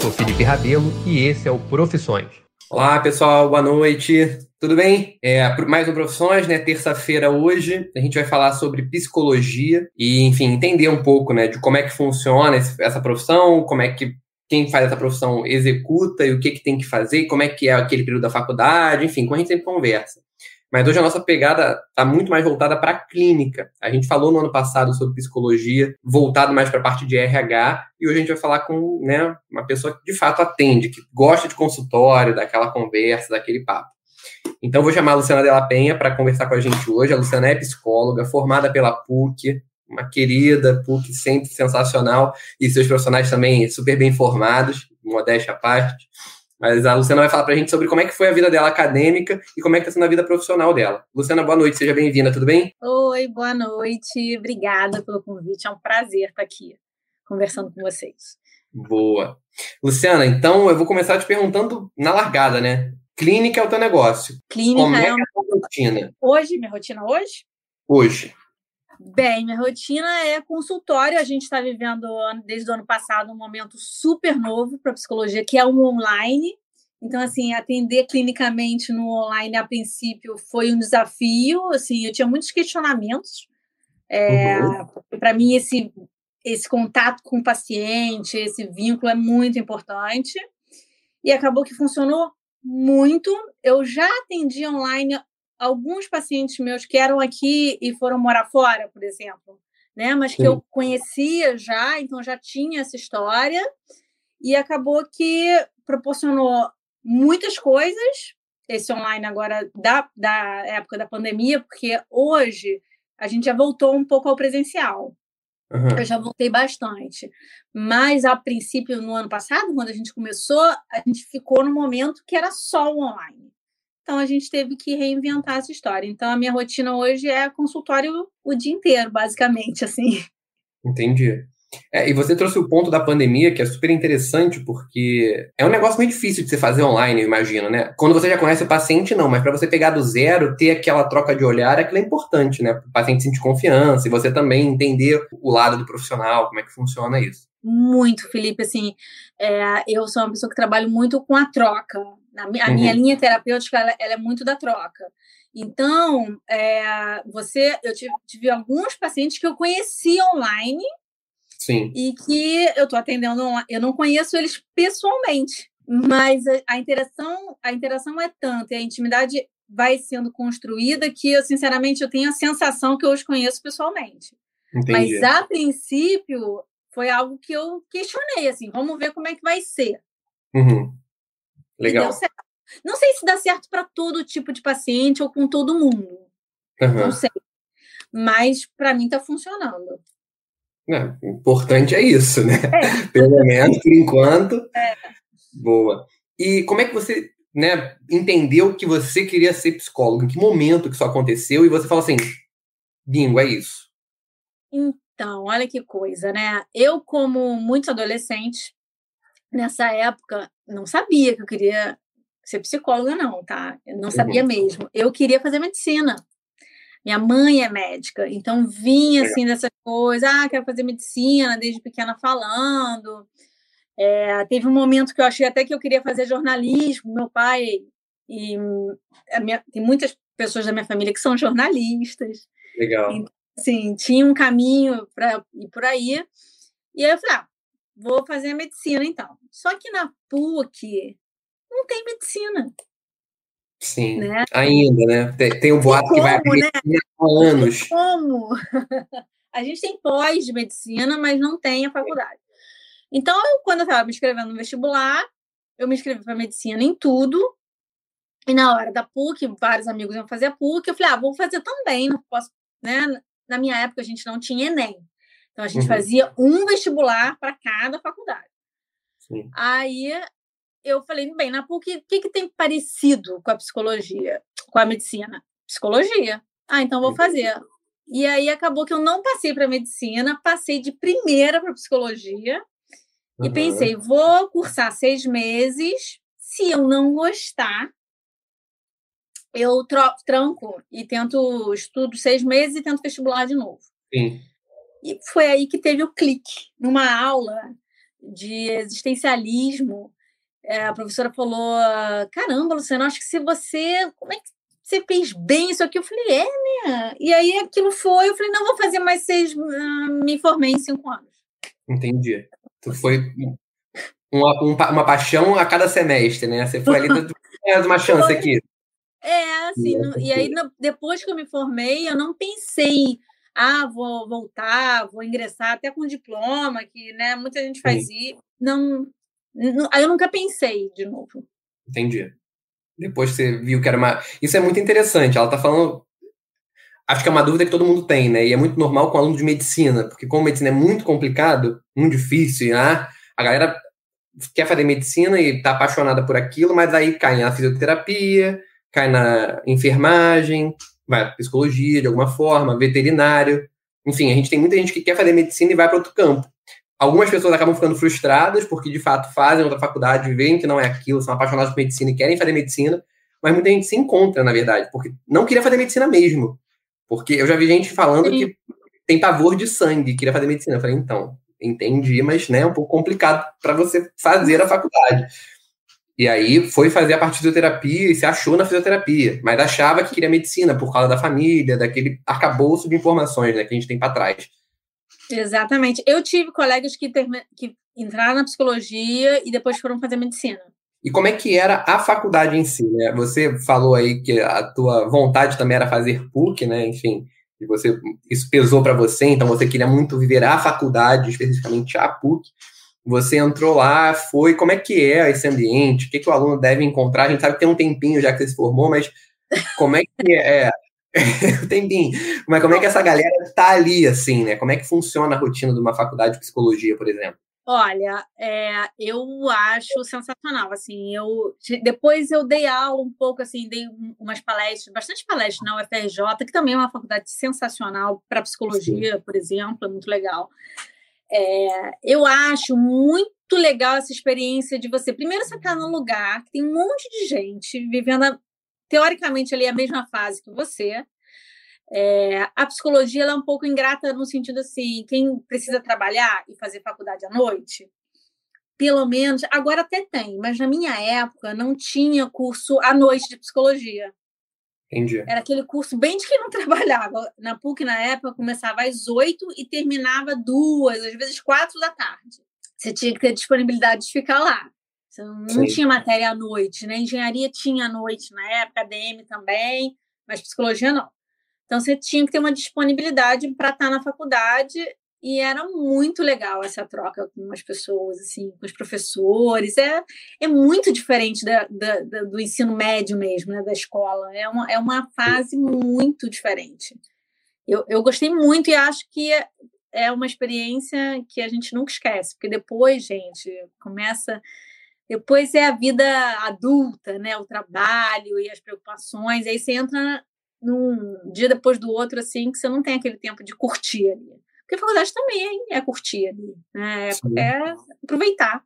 sou Felipe Rabelo e esse é o Profissões. Olá, pessoal, boa noite. Tudo bem? É, mais um Profissões, né? Terça-feira hoje, a gente vai falar sobre psicologia e, enfim, entender um pouco, né, de como é que funciona essa profissão, como é que quem faz essa profissão executa e o que, que tem que fazer, como é que é aquele período da faculdade, enfim, como a gente sempre conversa. Mas hoje a nossa pegada está muito mais voltada para a clínica. A gente falou no ano passado sobre psicologia, voltado mais para a parte de RH, e hoje a gente vai falar com né, uma pessoa que de fato atende, que gosta de consultório, daquela conversa, daquele papo. Então, vou chamar a Luciana Della Penha para conversar com a gente hoje. A Luciana é psicóloga, formada pela PUC, uma querida PUC, sempre sensacional, e seus profissionais também super bem formados, modéstia à parte. Mas a Luciana vai falar para a gente sobre como é que foi a vida dela acadêmica e como é que está sendo a vida profissional dela. Luciana, boa noite, seja bem-vinda, tudo bem? Oi, boa noite, obrigada pelo convite, é um prazer estar aqui conversando com vocês. Boa. Luciana, então eu vou começar te perguntando na largada, né? Clínica é o teu negócio. Clínica como é, é uma... a tua rotina? Hoje, minha rotina hoje? Hoje. Bem, minha rotina é consultório. A gente está vivendo, desde o ano passado, um momento super novo para psicologia, que é o online. Então, assim, atender clinicamente no online, a princípio, foi um desafio. Assim, eu tinha muitos questionamentos. É, uhum. Para mim, esse, esse contato com o paciente, esse vínculo é muito importante. E acabou que funcionou muito. Eu já atendi online alguns pacientes meus que eram aqui e foram morar fora, por exemplo, né? Mas que Sim. eu conhecia já, então já tinha essa história e acabou que proporcionou muitas coisas esse online agora da, da época da pandemia, porque hoje a gente já voltou um pouco ao presencial. Uhum. Eu já voltei bastante. Mas, a princípio, no ano passado, quando a gente começou, a gente ficou no momento que era só o online. Então a gente teve que reinventar essa história. Então a minha rotina hoje é consultório o dia inteiro, basicamente, assim. Entendi. É, e você trouxe o ponto da pandemia, que é super interessante, porque é um negócio meio difícil de você fazer online, eu imagino, né? Quando você já conhece o paciente, não, mas para você pegar do zero, ter aquela troca de olhar, aquilo é importante, né? O paciente sentir confiança e você também entender o lado do profissional, como é que funciona isso. Muito, Felipe, assim, é, eu sou uma pessoa que trabalho muito com a troca, a minha, uhum. minha linha terapêutica ela, ela, é muito da troca. Então, é, você, eu tive, tive, alguns pacientes que eu conheci online Sim. e que eu estou atendendo. Eu não conheço eles pessoalmente, mas a, a, interação, a interação é tanta e a intimidade vai sendo construída que eu, sinceramente, eu tenho a sensação que eu os conheço pessoalmente. Entendi. Mas a princípio foi algo que eu questionei, assim, vamos ver como é que vai ser. Uhum. Legal. Não sei se dá certo para todo tipo de paciente ou com todo mundo. Uhum. Não sei. Mas para mim está funcionando. É, o importante é isso, né? É. Pelo menos por enquanto. É. Boa. E como é que você né, entendeu que você queria ser psicólogo? Em que momento que isso aconteceu? E você fala assim, bingo, é isso. Então, olha que coisa, né? Eu, como muitos adolescentes, nessa época, não sabia que eu queria ser psicóloga, não, tá? Eu não sabia uhum. mesmo. Eu queria fazer medicina. Minha mãe é médica, então vinha assim dessas coisas, ah, quero fazer medicina, desde pequena falando. É, teve um momento que eu achei até que eu queria fazer jornalismo. Meu pai e minha, tem muitas pessoas da minha família que são jornalistas. Legal. Então, assim, tinha um caminho para ir por aí. E aí eu falei, ah, vou fazer medicina então. Só que na PUC não tem medicina. Sim, né? ainda, né? Tem, tem um boato que vai abrir né? há anos. Como? a gente tem pós de medicina, mas não tem a faculdade. Então, eu, quando eu estava me inscrevendo no vestibular, eu me inscrevi para medicina em tudo. E na hora da PUC, vários amigos iam fazer a PUC, eu falei, ah, vou fazer também, não posso, né? Na minha época a gente não tinha ENEM. Então a gente uhum. fazia um vestibular para cada faculdade. Sim. Aí eu falei, bem, na PUC, o que, que tem parecido com a psicologia, com a medicina? Psicologia. Ah, então vou fazer. E aí acabou que eu não passei para medicina, passei de primeira para psicologia uhum. e pensei, vou cursar seis meses. Se eu não gostar, eu tranco e tento estudo seis meses e tento vestibular de novo. Sim. E foi aí que teve o clique, numa aula de existencialismo. É, a professora falou: caramba, Luciano, acho que se você. Como é que você fez bem isso aqui? Eu falei, é, né? E aí aquilo foi, eu falei, não, vou fazer mais seis. Uh, me formei em cinco anos. Entendi. Tu foi uma, uma paixão a cada semestre, né? Você foi ali, tu uma chance aqui. É, assim, no, e aí depois que eu me formei, eu não pensei, ah, vou voltar, vou ingressar até com diploma, que né, muita gente faz isso. Não, não, aí eu nunca pensei de novo. Entendi. Depois você viu que era uma. Isso é muito interessante. Ela está falando. Acho que é uma dúvida que todo mundo tem, né? E é muito normal com aluno de medicina, porque como medicina é muito complicado, muito difícil, né? a galera quer fazer medicina e está apaixonada por aquilo, mas aí cai na fisioterapia, cai na enfermagem, vai para psicologia de alguma forma, veterinário. Enfim, a gente tem muita gente que quer fazer medicina e vai para outro campo. Algumas pessoas acabam ficando frustradas porque de fato fazem outra faculdade, veem que não é aquilo, são apaixonados por medicina e querem fazer medicina, mas muita gente se encontra, na verdade, porque não queria fazer medicina mesmo. Porque eu já vi gente falando Sim. que tem pavor de sangue, queria fazer medicina. Eu falei, então, entendi, mas né, é um pouco complicado para você fazer a faculdade. E aí foi fazer a parte de fisioterapia e se achou na fisioterapia, mas achava que queria medicina por causa da família, daquele arcabouço de informações né, que a gente tem para trás. Exatamente. Eu tive colegas que, que entraram na psicologia e depois foram fazer medicina. E como é que era a faculdade em si, né? Você falou aí que a tua vontade também era fazer PUC, né? Enfim, e você isso pesou para você, então você queria muito viver a faculdade, especificamente a PUC. Você entrou lá, foi, como é que é esse ambiente? O que, que o aluno deve encontrar? A gente sabe que tem um tempinho já que você se formou, mas como é que é? tempinho. Mas como é que essa galera tá ali, assim, né? Como é que funciona a rotina de uma faculdade de psicologia, por exemplo? Olha, é, eu acho sensacional. Assim, eu depois eu dei aula um pouco, assim, dei umas palestras, bastante palestras na UFRJ, que também é uma faculdade sensacional para psicologia, Sim. por exemplo, é muito legal. É, eu acho muito legal essa experiência de você, primeiro, você estar tá num lugar que tem um monte de gente vivendo, a, teoricamente, ali a mesma fase que você, é, a psicologia é um pouco ingrata no sentido assim, quem precisa trabalhar e fazer faculdade à noite, pelo menos, agora até tem, mas na minha época não tinha curso à noite de psicologia. Entendi. Era aquele curso bem de quem não trabalhava. Na PUC, na época, começava às oito e terminava duas, às vezes quatro da tarde. Você tinha que ter disponibilidade de ficar lá. Não tinha matéria à noite, né? Engenharia tinha à noite na época, ADM também, mas psicologia não. Então, você tinha que ter uma disponibilidade para estar tá na faculdade e era muito legal essa troca com as pessoas, assim, com os professores. É, é muito diferente da, da, da, do ensino médio mesmo, né, da escola. É uma, é uma fase muito diferente. Eu, eu gostei muito e acho que é, é uma experiência que a gente nunca esquece, porque depois, gente, começa. Depois é a vida adulta, né? O trabalho e as preocupações. Aí você entra num dia depois do outro, assim, que você não tem aquele tempo de curtir ali. Porque a faculdade também é curtir ali, né? É, é aproveitar.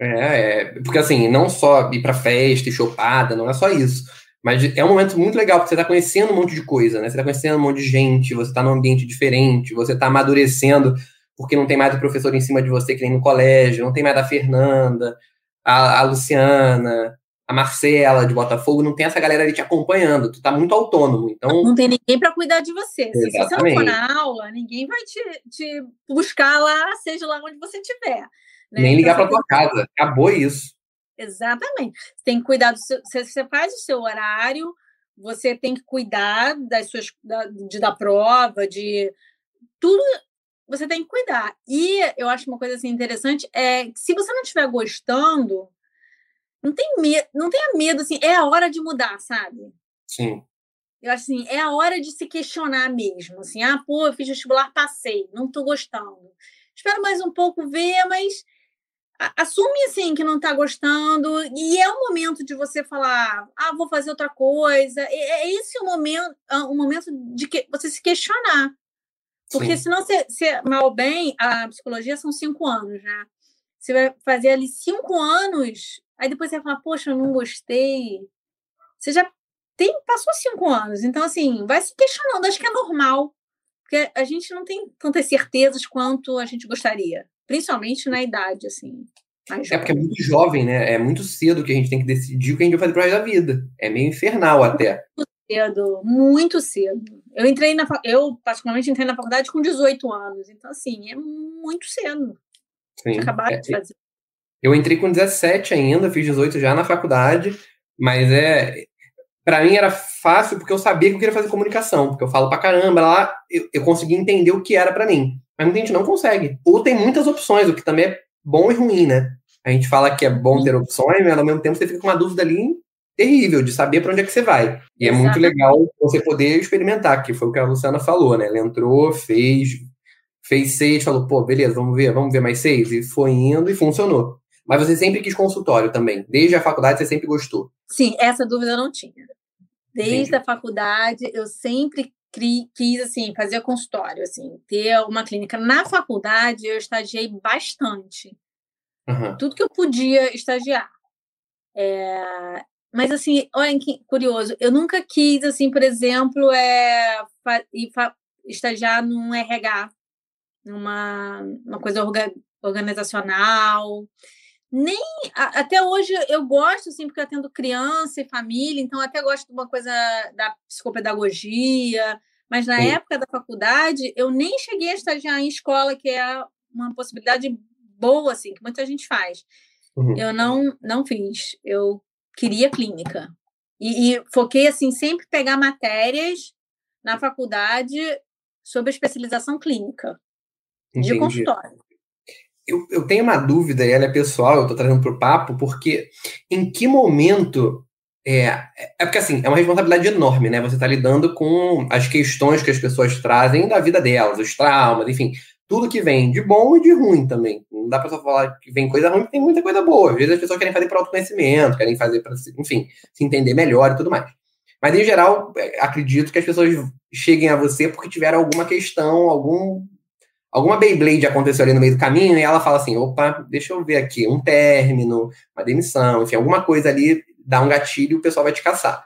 É, é, porque assim, não só ir pra festa e chopada, não é só isso. Mas é um momento muito legal, porque você tá conhecendo um monte de coisa, né? Você tá conhecendo um monte de gente, você tá num ambiente diferente, você tá amadurecendo, porque não tem mais o professor em cima de você que nem no colégio, não tem mais a Fernanda, a, a Luciana, a Marcela de Botafogo, não tem essa galera ali te acompanhando, tu tá muito autônomo, então... Não tem ninguém para cuidar de você. Se você não for na aula, ninguém vai te, te buscar lá, seja lá onde você estiver. Né? Nem ligar então, para tua casa, acabou isso. Exatamente. Você tem que cuidar do seu... Você faz o seu horário, você tem que cuidar das suas... Da, de, da prova, de... Tudo você tem que cuidar. E eu acho uma coisa assim interessante é que se você não estiver gostando não tem medo, não tenha medo, assim, é a hora de mudar, sabe? Sim. Eu acho assim, é a hora de se questionar mesmo, assim, ah, pô, eu fiz vestibular, passei, não tô gostando. Espero mais um pouco ver, mas assume assim que não tá gostando e é o momento de você falar, ah, vou fazer outra coisa. É, é esse o momento, ah, o momento de que você se questionar. Porque Sim. senão você, você, mal ou bem, a psicologia são cinco anos, né? Você vai fazer ali cinco anos Aí depois você fala, poxa, eu não gostei. Você já tem, passou cinco anos. Então, assim, vai se questionando. Acho que é normal. Porque a gente não tem tantas certezas quanto a gente gostaria. principalmente na idade, assim. É porque é muito jovem, né? É muito cedo que a gente tem que decidir o que a gente vai fazer pro resto da vida. É meio infernal até. Cedo, muito cedo. Eu entrei na eu particularmente entrei na faculdade com 18 anos, então assim, é muito cedo. Sim. Acabar é, de fazer. Eu entrei com 17 ainda, fiz 18 já na faculdade, mas é para mim era fácil porque eu sabia que eu queria fazer comunicação, porque eu falo pra caramba lá, eu, eu consegui entender o que era para mim. Mas muita gente não consegue. Ou tem muitas opções, o que também é bom e ruim, né? A gente fala que é bom ter opções, mas ao mesmo tempo você fica com uma dúvida ali terrível de saber para onde é que você vai. E é muito legal você poder experimentar, que foi o que a Luciana falou, né? Ela entrou, fez, fez seis, falou, pô, beleza, vamos ver, vamos ver mais seis, e foi indo e funcionou. Mas você sempre quis consultório também. Desde a faculdade você sempre gostou. Sim, essa dúvida eu não tinha. Desde Entendi. a faculdade eu sempre quis assim fazer consultório, assim, ter uma clínica. Na faculdade eu estagiei bastante. Uhum. Tudo que eu podia estagiar. É... Mas assim, olha que curioso, eu nunca quis assim, por exemplo, é estagiar num RH, numa uma coisa orga, organizacional. Nem até hoje eu gosto assim porque eu atendo criança e família, então até gosto de uma coisa da psicopedagogia, mas na Sim. época da faculdade eu nem cheguei a estagiar em escola, que é uma possibilidade boa assim, que muita gente faz. Uhum. Eu não não fiz. Eu queria clínica. E, e foquei assim sempre pegar matérias na faculdade sobre especialização clínica Entendi. de consultório eu, eu tenho uma dúvida, e ela é pessoal, eu estou trazendo para o papo, porque em que momento. É, é porque assim, é uma responsabilidade enorme, né? Você está lidando com as questões que as pessoas trazem da vida delas, os traumas, enfim, tudo que vem de bom e de ruim também. Não dá para só falar que vem coisa ruim, porque tem muita coisa boa. Às vezes as pessoas querem fazer para autoconhecimento, querem fazer para, enfim, se entender melhor e tudo mais. Mas, em geral, é, acredito que as pessoas cheguem a você porque tiveram alguma questão, algum alguma Beyblade aconteceu ali no meio do caminho e ela fala assim: opa, deixa eu ver aqui, um término, uma demissão, enfim, alguma coisa ali dá um gatilho e o pessoal vai te caçar.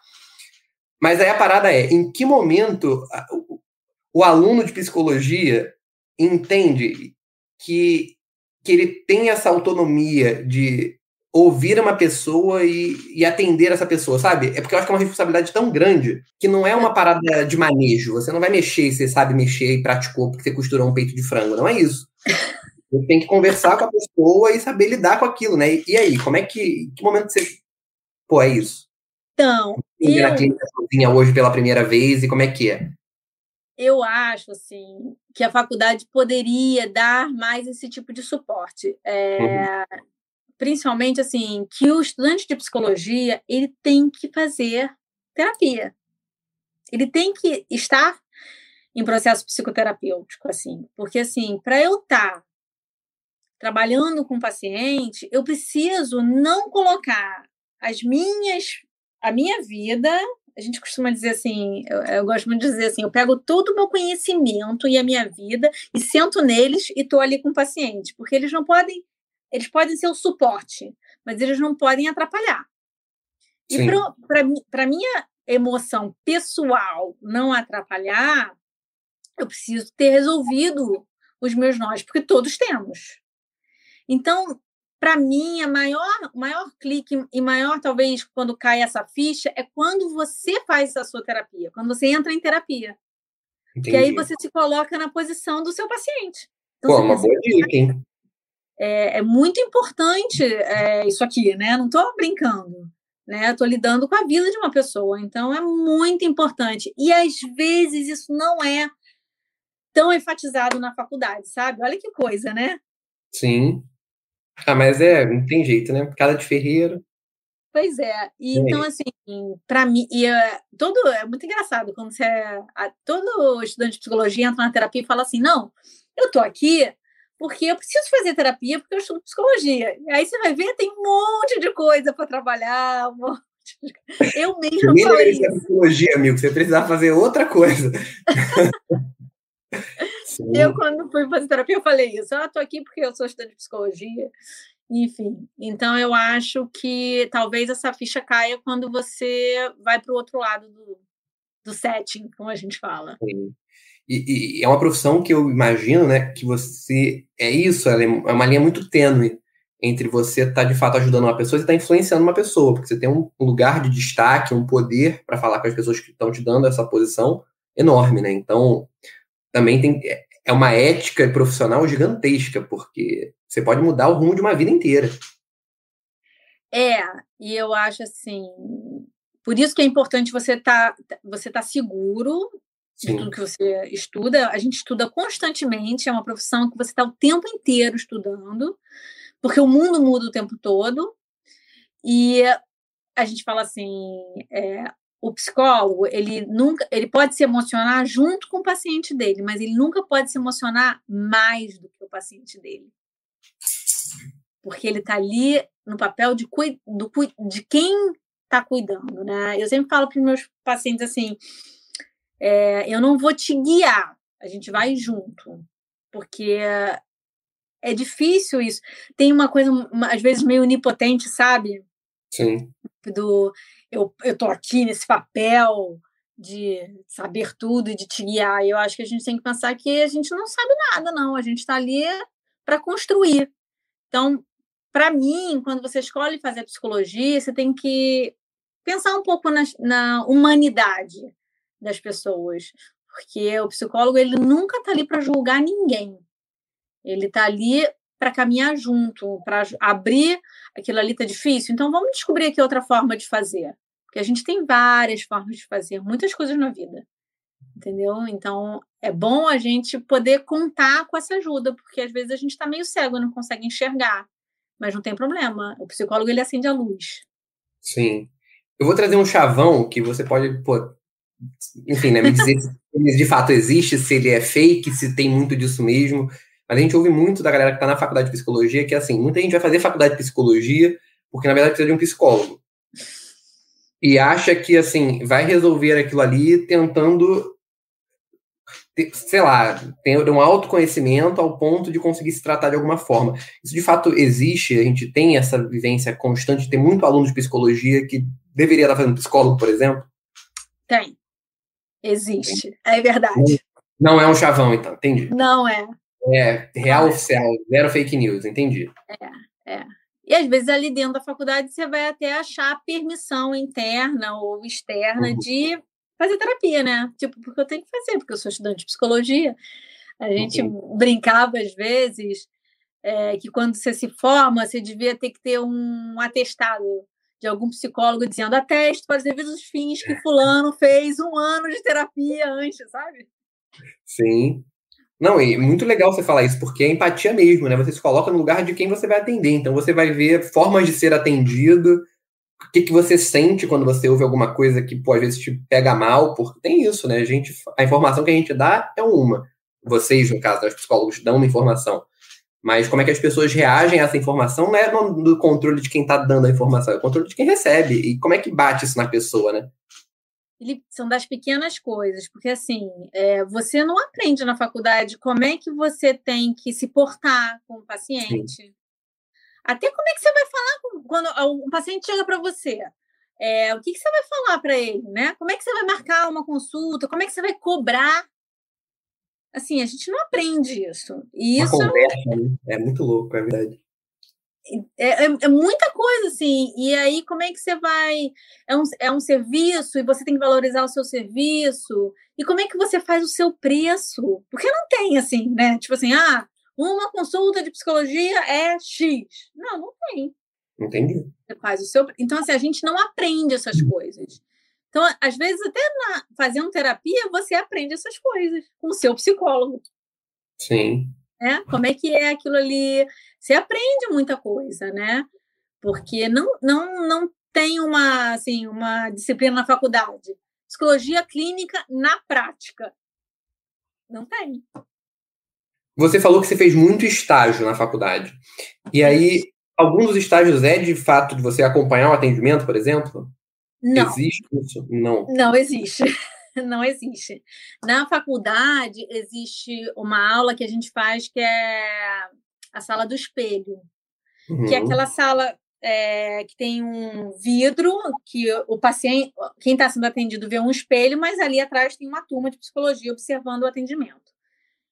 Mas aí a parada é: em que momento o aluno de psicologia entende que, que ele tem essa autonomia de ouvir uma pessoa e, e, atender essa pessoa, sabe? É porque eu acho que é uma responsabilidade tão grande que não é uma parada de manejo. Você não vai mexer e você sabe mexer e praticou porque você costurou um peito de frango. Não é isso. Você tem que conversar com a pessoa e saber lidar com aquilo, né? E, e aí, como é que. Que momento você. Pô, é isso? Então. Eu... sozinha hoje pela primeira vez e como é que é? Eu acho, assim, que a faculdade poderia dar mais esse tipo de suporte. É, uhum principalmente assim, que o estudante de psicologia, ele tem que fazer terapia. Ele tem que estar em processo psicoterapêutico, assim, porque assim, para eu estar tá trabalhando com o paciente, eu preciso não colocar as minhas a minha vida, a gente costuma dizer assim, eu, eu gosto muito de dizer assim, eu pego todo o meu conhecimento e a minha vida e sento neles e estou ali com o paciente, porque eles não podem eles podem ser o suporte, mas eles não podem atrapalhar. E para minha emoção pessoal não atrapalhar, eu preciso ter resolvido os meus nós, porque todos temos. Então, para mim, a maior, maior clique e maior, talvez, quando cai essa ficha, é quando você faz a sua terapia, quando você entra em terapia. Entendi. Que aí você se coloca na posição do seu paciente. Então, Pô, uma boa dica, hein? é, é muito importante é, isso aqui, né? Não estou brincando, né? Estou lidando com a vida de uma pessoa, então é muito importante. E às vezes isso não é tão enfatizado na faculdade, sabe? Olha que coisa, né? Sim. Ah, mas é, não tem jeito, né? Cada de ferreiro. Pois é. E, é. Então, assim, para mim, e, uh, todo, é muito engraçado quando você. É, todo estudante de psicologia entra na terapia e fala assim: não, eu tô aqui porque eu preciso fazer terapia porque eu estudo psicologia. E aí você vai ver, tem um monte de coisa para trabalhar, um monte de... Eu mesma Nem falei isso. psicologia, amigo, você precisava fazer outra coisa. eu, quando fui fazer terapia, eu falei isso. Ah, tô aqui porque eu sou estudante de psicologia. Enfim, então eu acho que talvez essa ficha caia quando você vai para o outro lado do, do setting, como a gente fala. Sim. E, e, é uma profissão que eu imagino, né, que você é isso, é uma linha muito tênue entre você estar tá, de fato ajudando uma pessoa e estar tá influenciando uma pessoa, porque você tem um lugar de destaque, um poder para falar com as pessoas que estão te dando essa posição enorme, né? Então, também tem é uma ética profissional gigantesca, porque você pode mudar o rumo de uma vida inteira. É, e eu acho assim, por isso que é importante você estar tá, você tá seguro de tudo que você estuda. A gente estuda constantemente, é uma profissão que você está o tempo inteiro estudando, porque o mundo muda o tempo todo. E a gente fala assim, é, o psicólogo, ele nunca, ele pode se emocionar junto com o paciente dele, mas ele nunca pode se emocionar mais do que o paciente dele. Porque ele está ali no papel de, do, de quem está cuidando, né? Eu sempre falo para os meus pacientes assim, é, eu não vou te guiar, a gente vai junto, porque é difícil isso. Tem uma coisa, às vezes, meio onipotente, sabe? Sim. Do eu, tô aqui nesse papel de saber tudo e de te guiar. Eu acho que a gente tem que pensar que a gente não sabe nada, não. A gente está ali para construir. Então, para mim, quando você escolhe fazer psicologia, você tem que pensar um pouco na, na humanidade das pessoas, porque o psicólogo ele nunca está ali para julgar ninguém. Ele está ali para caminhar junto, para abrir aquilo ali está difícil. Então vamos descobrir aqui outra forma de fazer, porque a gente tem várias formas de fazer muitas coisas na vida, entendeu? Então é bom a gente poder contar com essa ajuda, porque às vezes a gente está meio cego, não consegue enxergar, mas não tem problema. O psicólogo ele acende a luz. Sim. Eu vou trazer um chavão que você pode pô, enfim, né, me dizer se de fato existe, se ele é fake, se tem muito disso mesmo. Mas a gente ouve muito da galera que está na faculdade de psicologia que, assim, muita gente vai fazer faculdade de psicologia porque, na verdade, precisa de um psicólogo. E acha que, assim, vai resolver aquilo ali tentando, sei lá, ter um autoconhecimento ao ponto de conseguir se tratar de alguma forma. Isso, de fato, existe. A gente tem essa vivência constante. Tem muito aluno de psicologia que deveria estar fazendo psicólogo, por exemplo. Tem. Existe, é verdade. Não é um chavão, então, entendi. Não é. É, real é. oficial, zero fake news, entendi. É, é. E às vezes ali dentro da faculdade você vai até achar permissão interna ou externa uhum. de fazer terapia, né? Tipo, porque eu tenho que fazer, porque eu sou estudante de psicologia. A gente uhum. brincava às vezes é, que quando você se forma, você devia ter que ter um atestado de algum psicólogo dizendo atesto para os devidos fins que fulano fez um ano de terapia antes, sabe? Sim. Não, e muito legal você falar isso, porque é empatia mesmo, né? Você se coloca no lugar de quem você vai atender. Então você vai ver formas de ser atendido, o que, que você sente quando você ouve alguma coisa que pô, às vezes te pega mal, porque tem isso, né? A, gente, a informação que a gente dá é uma. Vocês, no caso, os psicólogos dão uma informação. Mas como é que as pessoas reagem a essa informação não é no controle de quem está dando a informação, é o controle de quem recebe. E como é que bate isso na pessoa, né? São das pequenas coisas, porque assim, é, você não aprende na faculdade como é que você tem que se portar com o paciente. Sim. Até como é que você vai falar com, quando um paciente chega para você. É, o que, que você vai falar para ele, né? Como é que você vai marcar uma consulta? Como é que você vai cobrar Assim, a gente não aprende isso. E isso conversa, né? é muito louco, é verdade. É, é, é, muita coisa, assim. E aí, como é que você vai. É um, é um serviço e você tem que valorizar o seu serviço. E como é que você faz o seu preço? Porque não tem, assim, né? Tipo assim, ah, uma consulta de psicologia é X. Não, não tem. Entendi. Você faz o seu. Então, assim, a gente não aprende essas coisas. Então, às vezes, até na, fazendo terapia, você aprende essas coisas com o seu psicólogo. Sim. Né? Como é que é aquilo ali? Você aprende muita coisa, né? Porque não, não, não tem uma, assim, uma disciplina na faculdade. Psicologia clínica na prática. Não tem. Você falou que você fez muito estágio na faculdade. E aí, alguns dos estágios é de fato de você acompanhar o atendimento, por exemplo? Não. Existe isso? Não. Não existe. Não existe. Na faculdade, existe uma aula que a gente faz que é a sala do espelho, uhum. que é uhum. aquela sala é, que tem um vidro que o paciente, quem está sendo atendido vê um espelho, mas ali atrás tem uma turma de psicologia observando o atendimento.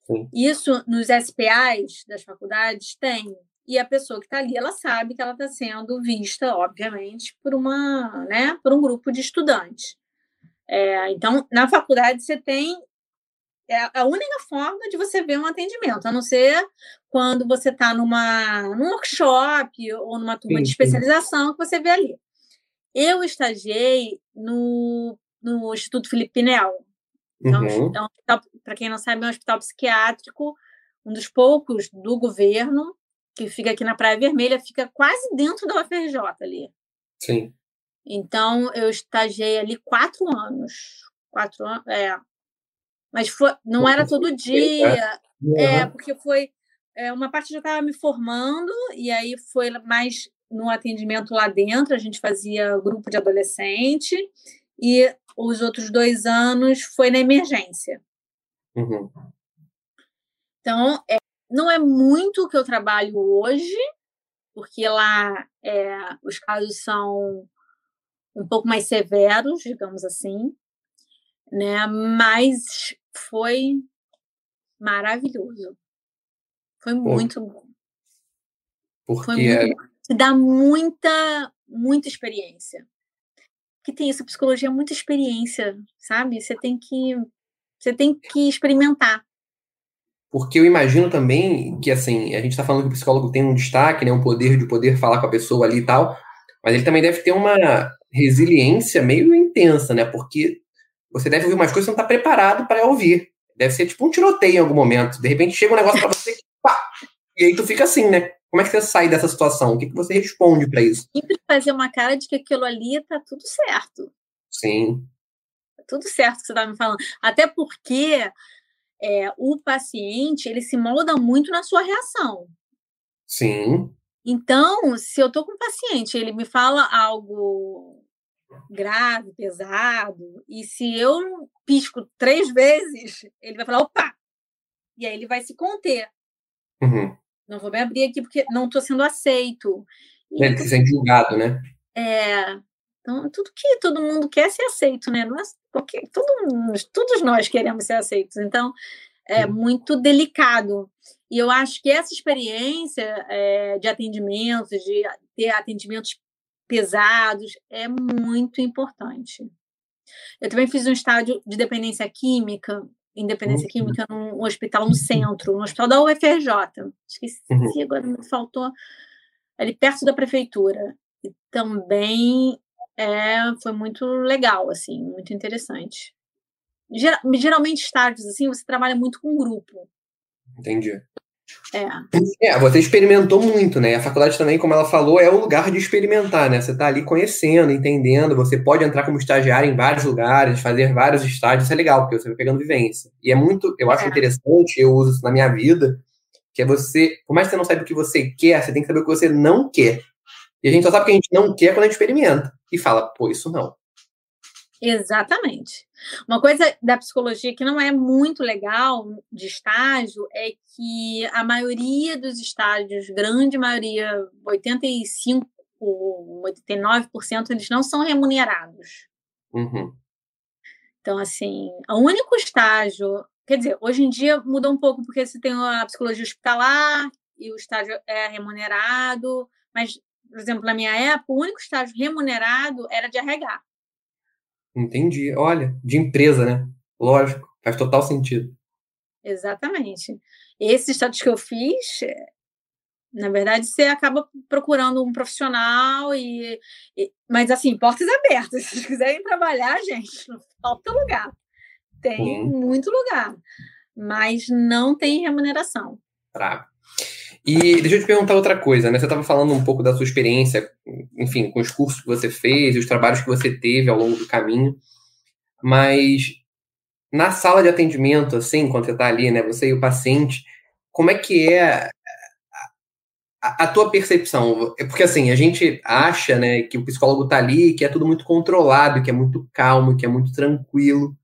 Sim. Isso nos SPAs das faculdades tem. E a pessoa que está ali, ela sabe que ela está sendo vista, obviamente, por uma, né, por um grupo de estudantes. É, então, na faculdade você tem é a única forma de você ver um atendimento, a não ser quando você está numa num workshop ou numa turma sim, de especialização que você vê ali. Eu estagiei no, no Instituto Felipe Pinel. Então, uhum. então para quem não sabe, é um hospital psiquiátrico, um dos poucos do governo, que fica aqui na Praia Vermelha, fica quase dentro da UFRJ ali. Sim. Então, eu estagiei ali quatro anos. Quatro anos, é, mas foi, não era todo dia, é, porque foi é, uma parte já estava me formando, e aí foi mais no atendimento lá dentro, a gente fazia grupo de adolescente, e os outros dois anos foi na emergência. Uhum. Então, é, não é muito o que eu trabalho hoje, porque lá é, os casos são um pouco mais severos, digamos assim, né? Mas foi maravilhoso. Foi muito bom. Porque foi muito é... dá muita, muita experiência. Que tem essa psicologia, muita experiência, sabe? Você tem que você tem que experimentar. Porque eu imagino também que, assim, a gente está falando que o psicólogo tem um destaque, né, um poder de poder falar com a pessoa ali e tal, mas ele também deve ter uma resiliência meio intensa, né? Porque você deve ouvir umas coisas que você não está preparado para ouvir. Deve ser tipo um tiroteio em algum momento. De repente chega um negócio para você pá, e aí tu fica assim, né? Como é que você sai dessa situação? O que, que você responde para isso? Sempre fazer uma cara de que aquilo ali tá tudo certo. Sim. Tá tudo certo que você tá me falando. Até porque é, o paciente ele se molda muito na sua reação. Sim. Então, se eu tô com um paciente, ele me fala algo grave, pesado, e se eu pisco três vezes, ele vai falar, opa! E aí ele vai se conter. Uhum. Não vou me abrir aqui porque não estou sendo aceito. Ele se sente julgado, né? É. Então, tudo que todo mundo quer é ser aceito, né? Nós, porque todos, todos nós queremos ser aceitos. Então, é uhum. muito delicado. E eu acho que essa experiência é, de atendimento, de ter atendimentos pesados, é muito importante. Eu também fiz um estágio de dependência química, independência uhum. química num hospital no centro, no hospital da UFRJ. Esqueci, uhum. agora me faltou ali perto da prefeitura. E também é, foi muito legal, assim, muito interessante. Geral, geralmente, estágios assim, você trabalha muito com grupo. Entendi. É. é. Você experimentou muito, né? A faculdade também, como ela falou, é o lugar de experimentar, né? Você está ali conhecendo, entendendo. Você pode entrar como estagiário em vários lugares, fazer vários estágios. Isso é legal, porque você vai pegando vivência. E é muito, eu acho é. interessante, eu uso isso na minha vida, que é você, por mais que você não saiba o que você quer, você tem que saber o que você não quer. E a gente só sabe o que a gente não quer quando a gente experimenta. E fala, pô, isso não. Exatamente. Uma coisa da psicologia que não é muito legal de estágio é que a maioria dos estágios, grande maioria, 85, 89%, eles não são remunerados. Uhum. Então, assim, o único estágio, quer dizer, hoje em dia mudou um pouco, porque você tem a psicologia hospitalar e o estágio é remunerado, mas, por exemplo, na minha época, o único estágio remunerado era de RH. Entendi. Olha, de empresa, né? Lógico, faz total sentido. Exatamente. Esses estados que eu fiz, na verdade, você acaba procurando um profissional e, e, mas assim, portas abertas. Se vocês quiserem trabalhar, gente, não falta lugar. Tem hum. muito lugar, mas não tem remuneração. Bravo. E deixa eu te perguntar outra coisa, né? Você estava falando um pouco da sua experiência, enfim, com os cursos que você fez, os trabalhos que você teve ao longo do caminho, mas na sala de atendimento, assim, quando você está ali, né, você e o paciente, como é que é a, a, tua percepção? Porque, assim, a gente acha, né, que o psicólogo está ali, que é tudo muito controlado, que é muito calmo, que é muito tranquilo,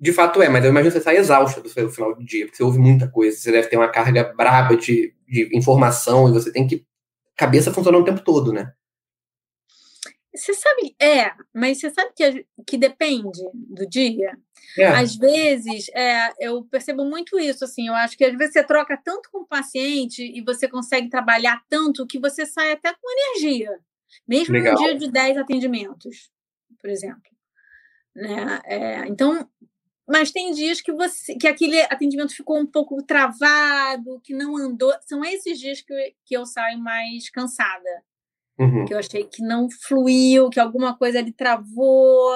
de fato é, mas eu imagino que você sai exausto do seu final do dia, porque você ouve muita coisa, você deve ter uma carga braba de, de informação e você tem que. cabeça funcionando o tempo todo, né? Você sabe, é, mas você sabe que, que depende do dia. É. Às vezes, é, eu percebo muito isso, assim, eu acho que às vezes você troca tanto com o paciente e você consegue trabalhar tanto que você sai até com energia, mesmo Legal. no dia de 10 atendimentos, por exemplo. Né? É, então, mas tem dias que você que aquele atendimento ficou um pouco travado, que não andou. São esses dias que eu, que eu saio mais cansada. Uhum. Que eu achei que não fluiu, que alguma coisa ali travou.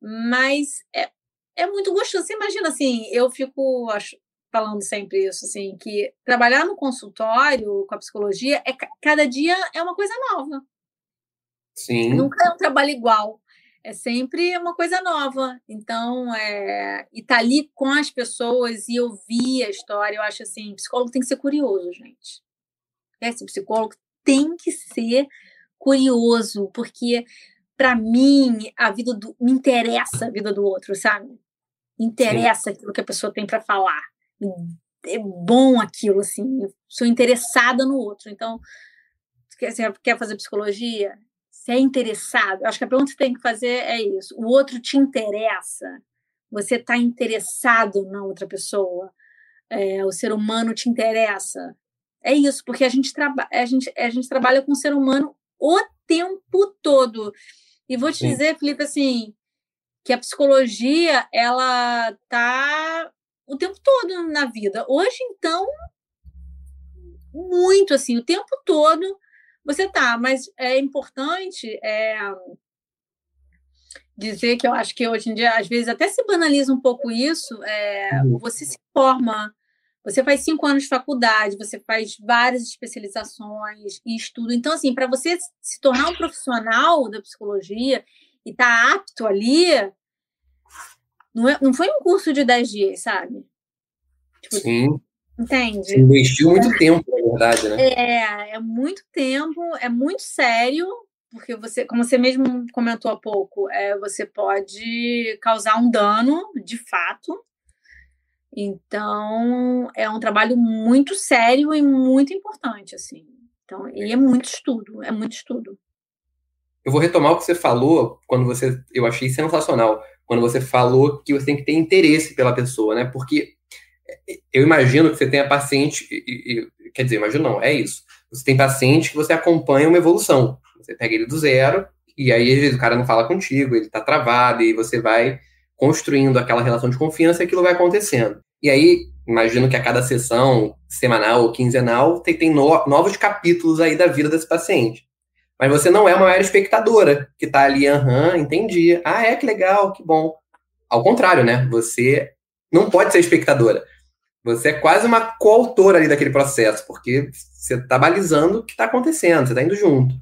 Mas é, é muito gostoso. Você imagina assim, eu fico acho, falando sempre isso, assim, que trabalhar no consultório com a psicologia é cada dia é uma coisa nova. Sim. Nunca é um trabalho igual. É sempre uma coisa nova. Então, é, e tá ali com as pessoas e ouvir a história, eu acho assim, psicólogo tem que ser curioso, gente. Esse psicólogo tem que ser curioso, porque para mim a vida do me interessa a vida do outro, sabe? Me interessa Sim. aquilo que a pessoa tem para falar. É bom aquilo assim, eu sou interessada no outro. Então, você quer fazer psicologia? Você é interessado? Acho que a pergunta que você tem que fazer é isso. O outro te interessa? Você está interessado na outra pessoa? É, o ser humano te interessa? É isso, porque a gente, traba a gente, a gente trabalha com o ser humano o tempo todo. E vou te Sim. dizer, Felipe, assim, que a psicologia, ela tá o tempo todo na vida. Hoje, então, muito assim, o tempo todo você tá, mas é importante é, dizer que eu acho que hoje em dia, às vezes, até se banaliza um pouco isso, é, uhum. você se forma você faz cinco anos de faculdade, você faz várias especializações e estudo. Então, assim, para você se tornar um profissional da psicologia e estar tá apto ali, não, é, não foi um curso de 10 dias, sabe? Tipo, Sim. Entende? Investiu muito tempo, verdade, né? É, é muito tempo, é muito sério, porque você, como você mesmo comentou há pouco, é, você pode causar um dano de fato então, é um trabalho muito sério e muito importante, assim. Então, e é muito estudo, é muito estudo. Eu vou retomar o que você falou quando você, eu achei sensacional, quando você falou que você tem que ter interesse pela pessoa, né? Porque eu imagino que você tenha paciente, e, e, quer dizer, imagino não, é isso. Você tem paciente que você acompanha uma evolução. Você pega ele do zero, e aí o cara não fala contigo, ele tá travado, e você vai construindo aquela relação de confiança e aquilo vai acontecendo. E aí, imagino que a cada sessão, semanal ou quinzenal, tem, tem no, novos capítulos aí da vida desse paciente. Mas você não é uma mera espectadora que está ali, aham, entendi. Ah, é que legal, que bom. Ao contrário, né? Você não pode ser espectadora. Você é quase uma coautora ali daquele processo, porque você está balizando o que está acontecendo, você está indo junto.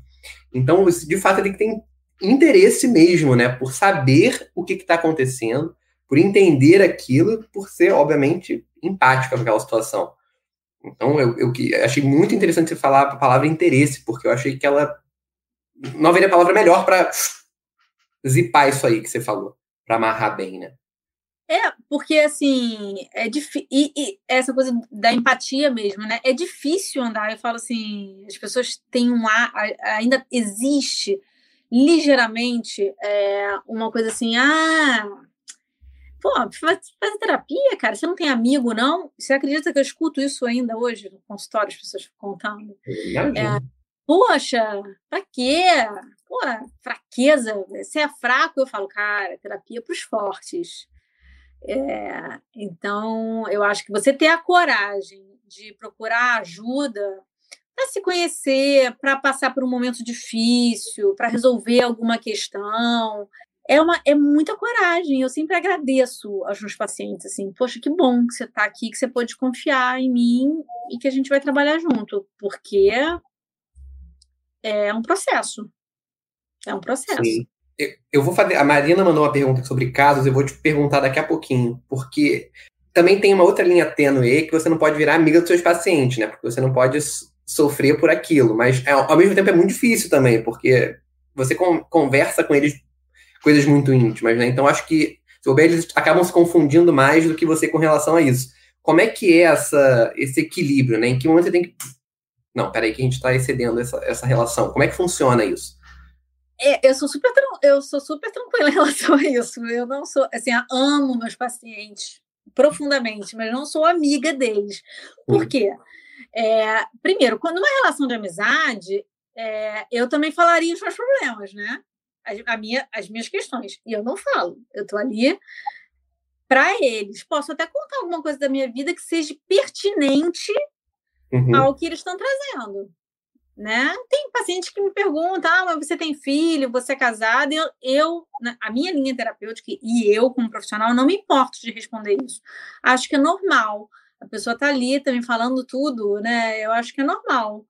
Então, de fato, tem que ter interesse mesmo, né? Por saber o que está acontecendo, por entender aquilo, por ser, obviamente, empática com aquela situação. Então, eu, eu achei muito interessante você falar a palavra interesse, porque eu achei que ela não haveria palavra melhor para zipar isso aí que você falou, para amarrar bem, né? É, porque assim, é difícil. E, essa coisa da empatia mesmo, né? É difícil andar. Eu falo assim, as pessoas têm um ar, ainda existe ligeiramente é, uma coisa assim, ah, Pô, faz, faz terapia, cara. Você não tem amigo, não? Você acredita que eu escuto isso ainda hoje no consultório, as pessoas contando? É, Poxa, pra quê? Pô, fraqueza. Você é fraco? Eu falo, cara, terapia é para os fortes. É, então, eu acho que você ter a coragem de procurar ajuda para se conhecer, para passar por um momento difícil, para resolver alguma questão, é, uma, é muita coragem. Eu sempre agradeço aos meus pacientes, assim, poxa, que bom que você está aqui, que você pode confiar em mim e que a gente vai trabalhar junto, porque é um processo. É um processo. Sim. Eu vou fazer. A Marina mandou uma pergunta sobre casos, eu vou te perguntar daqui a pouquinho, porque também tem uma outra linha tênue que você não pode virar amiga dos seus pacientes, né? Porque você não pode sofrer por aquilo, mas ao mesmo tempo é muito difícil também, porque você conversa com eles coisas muito íntimas, né? Então acho que se eles acabam se confundindo mais do que você com relação a isso. Como é que é essa, esse equilíbrio, né? Em que momento você tem que. Não, peraí, que a gente está excedendo essa, essa relação. Como é que funciona isso? É, eu sou super eu sou super tranquila em relação a isso. Eu não sou assim, amo meus pacientes profundamente, mas não sou amiga deles. Por quê? É, primeiro, quando uma relação de amizade, é, eu também falaria os meus problemas, né? A, a, minha, as minhas questões. E eu não falo. Eu tô ali para eles. Posso até contar alguma coisa da minha vida que seja pertinente uhum. ao que eles estão trazendo né? Tem paciente que me pergunta, ah, mas você tem filho, você é casado? Eu, eu, né, a minha linha terapêutica e eu como profissional não me importo de responder isso. Acho que é normal. A pessoa tá ali também falando tudo, né? Eu acho que é normal.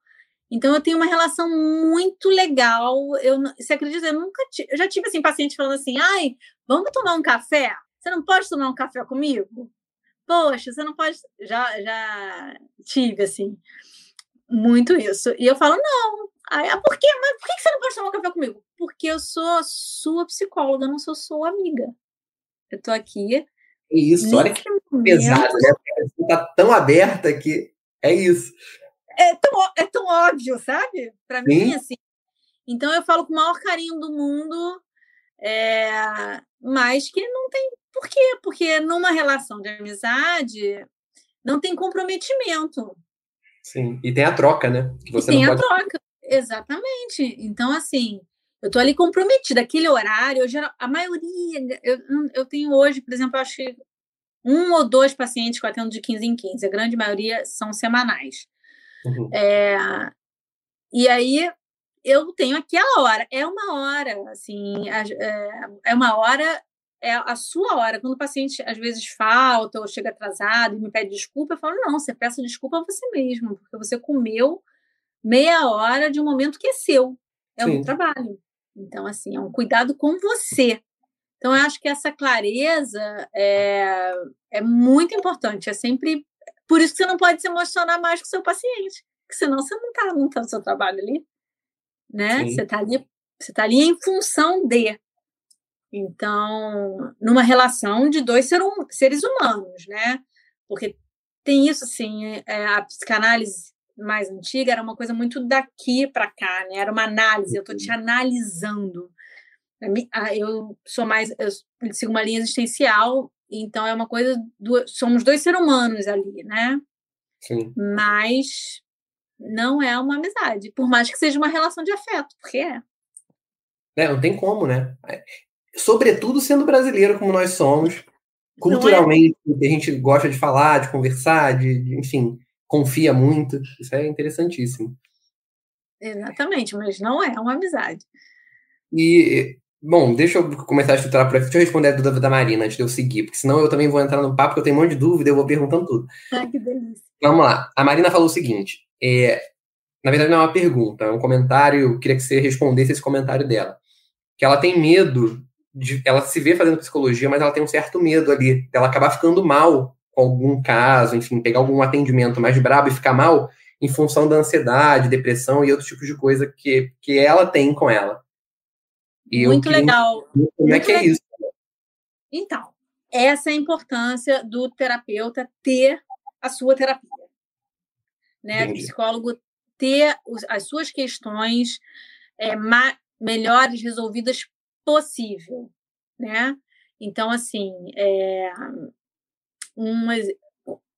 Então eu tenho uma relação muito legal. Eu, você acredita? Eu nunca tive, eu já tive assim paciente falando assim, ai, vamos tomar um café? Você não pode tomar um café comigo? Poxa, você não pode. Já, já tive assim. Muito isso. E eu falo, não. Aí, ah, por quê? Mas por que você não pode tomar um café comigo? Porque eu sou sua psicóloga, não sou sua amiga. Eu tô aqui. Isso, olha que momento. pesado, né? Você tá tão aberta que é isso. É tão, é tão óbvio, sabe? Para mim, assim. Então eu falo com o maior carinho do mundo, é, mas que não tem. Por quê? Porque numa relação de amizade não tem comprometimento. Sim, e tem a troca, né? Que você tem a troca, exatamente. Então, assim, eu tô ali comprometida. Aquele horário, eu geral, a maioria, eu, eu tenho hoje, por exemplo, acho que um ou dois pacientes que eu atendo de 15 em 15, a grande maioria são semanais. Uhum. É, e aí eu tenho aquela hora, é uma hora, assim, é, é uma hora é a sua hora. Quando o paciente às vezes falta ou chega atrasado e me pede desculpa, eu falo: não, você peça desculpa a você mesmo, porque você comeu meia hora de um momento que é seu, é Sim. um trabalho. Então, assim, é um cuidado com você. Então, eu acho que essa clareza é, é muito importante. É sempre. Por isso que você não pode se emocionar mais com o seu paciente, porque senão você não está montando seu trabalho ali. Né? Você está ali, você tá ali em função de. Então, numa relação de dois ser um, seres humanos, né? Porque tem isso, assim, é, a psicanálise mais antiga era uma coisa muito daqui para cá, né? Era uma análise, eu estou te analisando. Eu sou mais, eu sigo uma linha existencial, então é uma coisa, do, somos dois seres humanos ali, né? Sim. Mas não é uma amizade, por mais que seja uma relação de afeto, porque é. É, não tem como, né? Sobretudo sendo brasileiro como nós somos, é? culturalmente, é? a gente gosta de falar, de conversar, de, de, enfim, confia muito. Isso é interessantíssimo. Exatamente, mas não é uma amizade. E, bom, deixa eu começar a estruturar para Deixa eu responder a dúvida da Marina antes de eu seguir, porque senão eu também vou entrar no papo, porque eu tenho um monte de dúvida e eu vou perguntando tudo. Ai, que delícia. Vamos lá. A Marina falou o seguinte: é, na verdade, não é uma pergunta, é um comentário. Eu queria que você respondesse esse comentário dela. Que ela tem medo de, ela se vê fazendo psicologia, mas ela tem um certo medo ali dela acabar ficando mal com algum caso, enfim, pegar algum atendimento mais brabo e ficar mal em função da ansiedade, depressão e outros tipos de coisa que, que ela tem com ela. E Muito legal. Como é que é isso? Então, essa é a importância do terapeuta ter a sua terapia. Né? O psicólogo ter as suas questões é, melhores resolvidas possível, né? Então, assim, é, uma,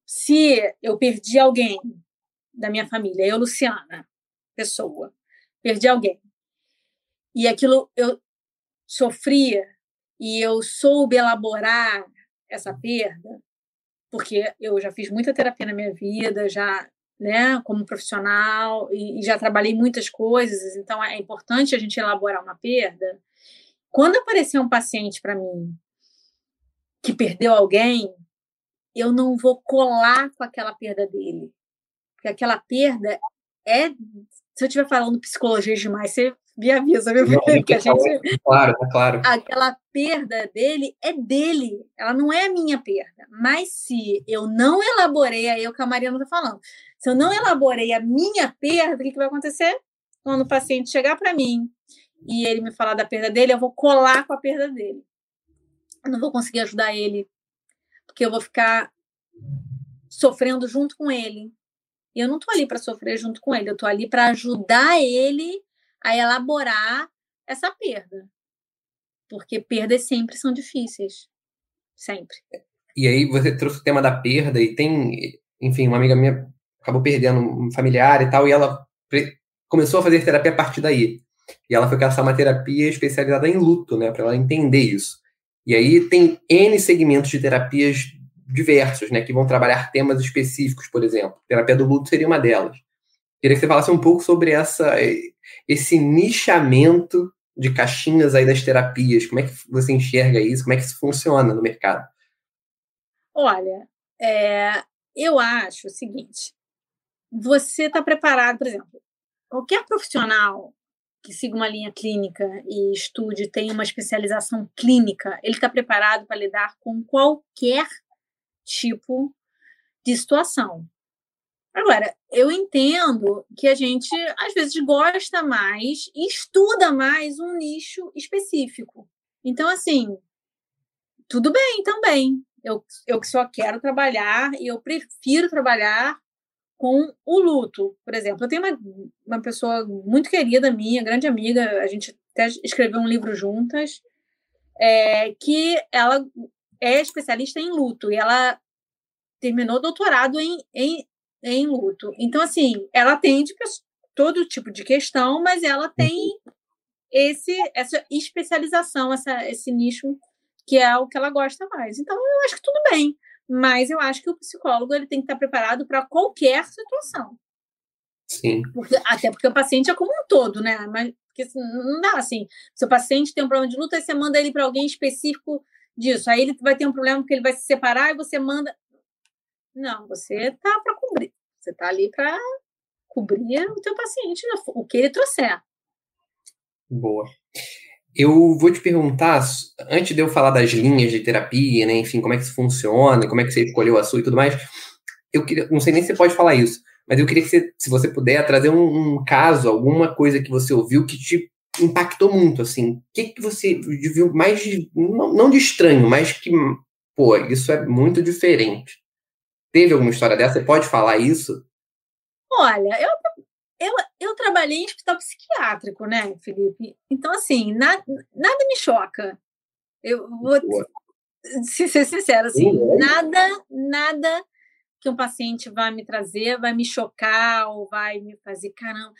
se eu perdi alguém da minha família, eu, Luciana, pessoa, perdi alguém, e aquilo eu sofria e eu soube elaborar essa perda, porque eu já fiz muita terapia na minha vida, já, né, como profissional, e, e já trabalhei muitas coisas, então é importante a gente elaborar uma perda. Quando aparecer um paciente para mim que perdeu alguém, eu não vou colar com aquela perda dele. Porque aquela perda é. Se eu estiver falando psicologia demais, você me avisa, viu? Porque a gente. Claro, claro. Aquela perda dele é dele, ela não é a minha perda. Mas se eu não elaborei, aí é o que a Mariana está falando, se eu não elaborei a minha perda, o que, que vai acontecer? Quando o paciente chegar para mim e ele me falar da perda dele, eu vou colar com a perda dele. Eu não vou conseguir ajudar ele, porque eu vou ficar sofrendo junto com ele. E eu não estou ali para sofrer junto com ele, eu estou ali para ajudar ele a elaborar essa perda. Porque perdas sempre são difíceis. Sempre. E aí você trouxe o tema da perda e tem, enfim, uma amiga minha acabou perdendo um familiar e tal, e ela começou a fazer terapia a partir daí. E ela foi caçar uma terapia especializada em luto, né, para ela entender isso. E aí tem N segmentos de terapias diversos, né, que vão trabalhar temas específicos, por exemplo. Terapia do luto seria uma delas. Queria que você falasse um pouco sobre essa, esse nichamento de caixinhas aí das terapias. Como é que você enxerga isso? Como é que isso funciona no mercado? Olha, é, eu acho o seguinte: você está preparado, por exemplo, qualquer profissional que siga uma linha clínica e estude, tem uma especialização clínica, ele está preparado para lidar com qualquer tipo de situação. Agora, eu entendo que a gente, às vezes, gosta mais e estuda mais um nicho específico. Então, assim, tudo bem também. Eu, eu só quero trabalhar e eu prefiro trabalhar com o luto, por exemplo. Eu tenho uma, uma pessoa muito querida minha, grande amiga, a gente até escreveu um livro juntas, é, que ela é especialista em luto e ela terminou doutorado em, em, em luto. Então, assim, ela atende todo tipo de questão, mas ela tem esse essa especialização, essa, esse nicho que é o que ela gosta mais. Então, eu acho que tudo bem mas eu acho que o psicólogo ele tem que estar preparado para qualquer situação. Sim. Porque, até porque o paciente é como um todo, né? Mas porque assim, não dá assim. Se o paciente tem um problema de luta, aí você manda ele para alguém específico disso. Aí ele vai ter um problema porque ele vai se separar e você manda. Não, você tá para cobrir. Você tá ali para cobrir o teu paciente, o que ele trouxer. Boa. Eu vou te perguntar, antes de eu falar das linhas de terapia, né, enfim, como é que isso funciona, como é que você escolheu a sua e tudo mais, eu queria, não sei nem se você pode falar isso, mas eu queria que você, se você puder, trazer um, um caso, alguma coisa que você ouviu que te impactou muito, assim, o que, que você viu mais, de, não, não de estranho, mas que, pô, isso é muito diferente. Teve alguma história dessa? Você pode falar isso? Olha, eu eu, eu trabalhei em hospital psiquiátrico, né, Felipe? Então, assim, na, nada me choca. Eu vou se ser sincera, assim, nada, nada que um paciente vai me trazer vai me chocar ou vai me fazer caramba.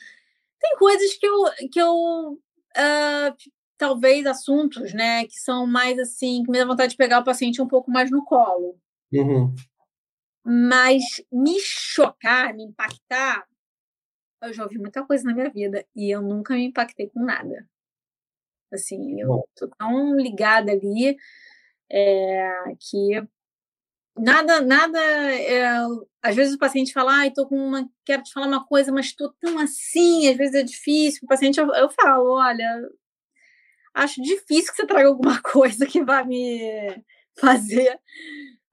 Tem coisas que eu, que eu uh, talvez assuntos, né, que são mais assim, que me dá vontade de pegar o paciente um pouco mais no colo. Uhum. Mas me chocar, me impactar, eu já ouvi muita coisa na minha vida e eu nunca me impactei com nada. Assim, eu tô tão ligada ali é, que nada, nada. É, às vezes o paciente fala, ai, tô com uma, quero te falar uma coisa, mas tô tão assim, às vezes é difícil. O paciente, eu, eu falo, olha, acho difícil que você traga alguma coisa que vá me fazer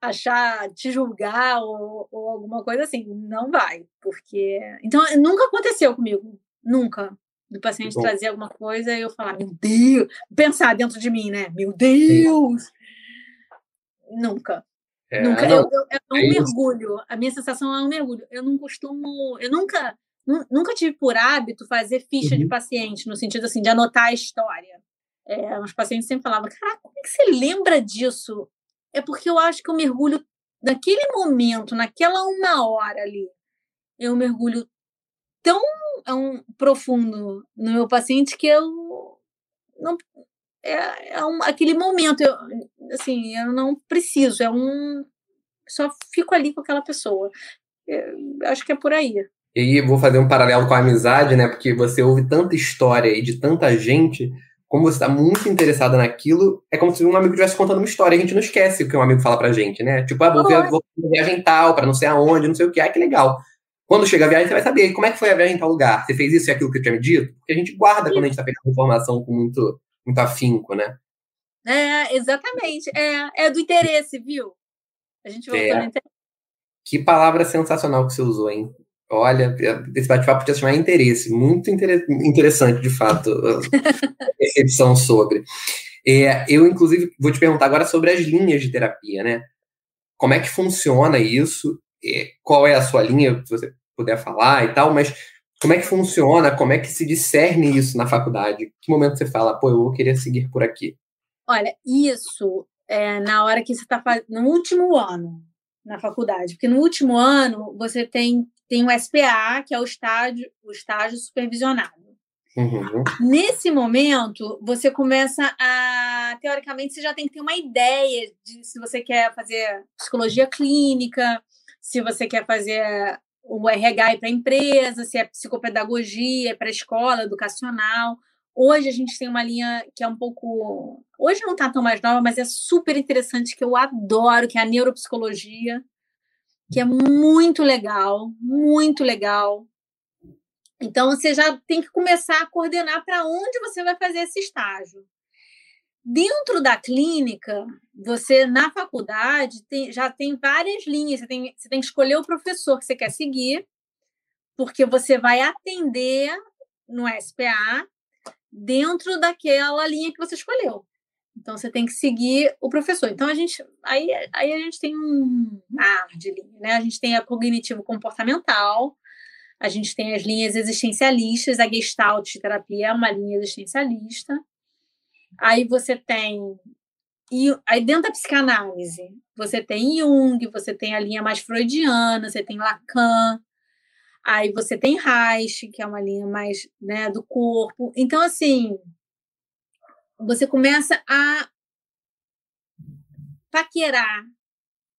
achar, te julgar ou, ou, alguma coisa assim. Não vai, porque. Então, nunca aconteceu comigo. Nunca. Do paciente Bom. trazer alguma coisa e eu falar, meu Deus, pensar dentro de mim, né? Meu Deus! Sim. Nunca. É, nunca. Não, eu, eu, é um é mergulho. A minha sensação é um mergulho. Eu não costumo. Eu nunca. Nunca tive por hábito fazer ficha uhum. de paciente, no sentido assim, de anotar a história. É, os pacientes sempre falavam, caraca, como é que você lembra disso? É porque eu acho que eu mergulho naquele momento, naquela uma hora ali, eu mergulho tão um, profundo no meu paciente que eu não é, é um, aquele momento, eu, assim, eu não preciso, é um só fico ali com aquela pessoa. Eu, acho que é por aí. E vou fazer um paralelo com a amizade, né? Porque você ouve tanta história e de tanta gente como você está muito interessada naquilo, é como se um amigo estivesse contando uma história. A gente não esquece o que um amigo fala pra gente, né? Tipo, ah, vou, ver, vou viagem tal, pra não sei aonde, não sei o que. Ah, que legal. Quando chega a viagem, você vai saber como é que foi a viagem em tal lugar. Você fez isso e aquilo que eu tinha me dito? Porque a gente guarda quando a gente está pegando informação com muito, muito afinco, né? É, exatamente. É, é do interesse, viu? A gente voltou é. no interesse. Que palavra sensacional que você usou, hein? Olha, esse bate-papo podia chamar interesse, muito inter interessante, de fato, a percepção sobre. É, eu, inclusive, vou te perguntar agora sobre as linhas de terapia, né? Como é que funciona isso? É, qual é a sua linha, se você puder falar e tal, mas como é que funciona, como é que se discerne isso na faculdade? Que momento você fala, pô, eu vou querer seguir por aqui? Olha, isso é na hora que você está fazendo, no último ano na faculdade, porque no último ano você tem, tem o SPA, que é o estágio, o estágio supervisionado. Uhum. Nesse momento, você começa a. Teoricamente, você já tem que ter uma ideia de se você quer fazer psicologia clínica, se você quer fazer o RH para a empresa, se é psicopedagogia para a escola educacional. Hoje a gente tem uma linha que é um pouco. Hoje não está tão mais nova, mas é super interessante, que eu adoro, que é a neuropsicologia, que é muito legal, muito legal. Então, você já tem que começar a coordenar para onde você vai fazer esse estágio. Dentro da clínica, você, na faculdade, tem, já tem várias linhas. Você tem, você tem que escolher o professor que você quer seguir, porque você vai atender no SPA dentro daquela linha que você escolheu. Então você tem que seguir o professor. Então a gente aí, aí a gente tem um mar de linha, né? A gente tem a cognitivo comportamental, a gente tem as linhas existencialistas, a Gestalt terapia é uma linha existencialista. Aí você tem. E aí dentro da psicanálise, você tem Jung, você tem a linha mais freudiana, você tem Lacan, aí você tem Reich, que é uma linha mais né, do corpo. Então, assim, você começa a paquerar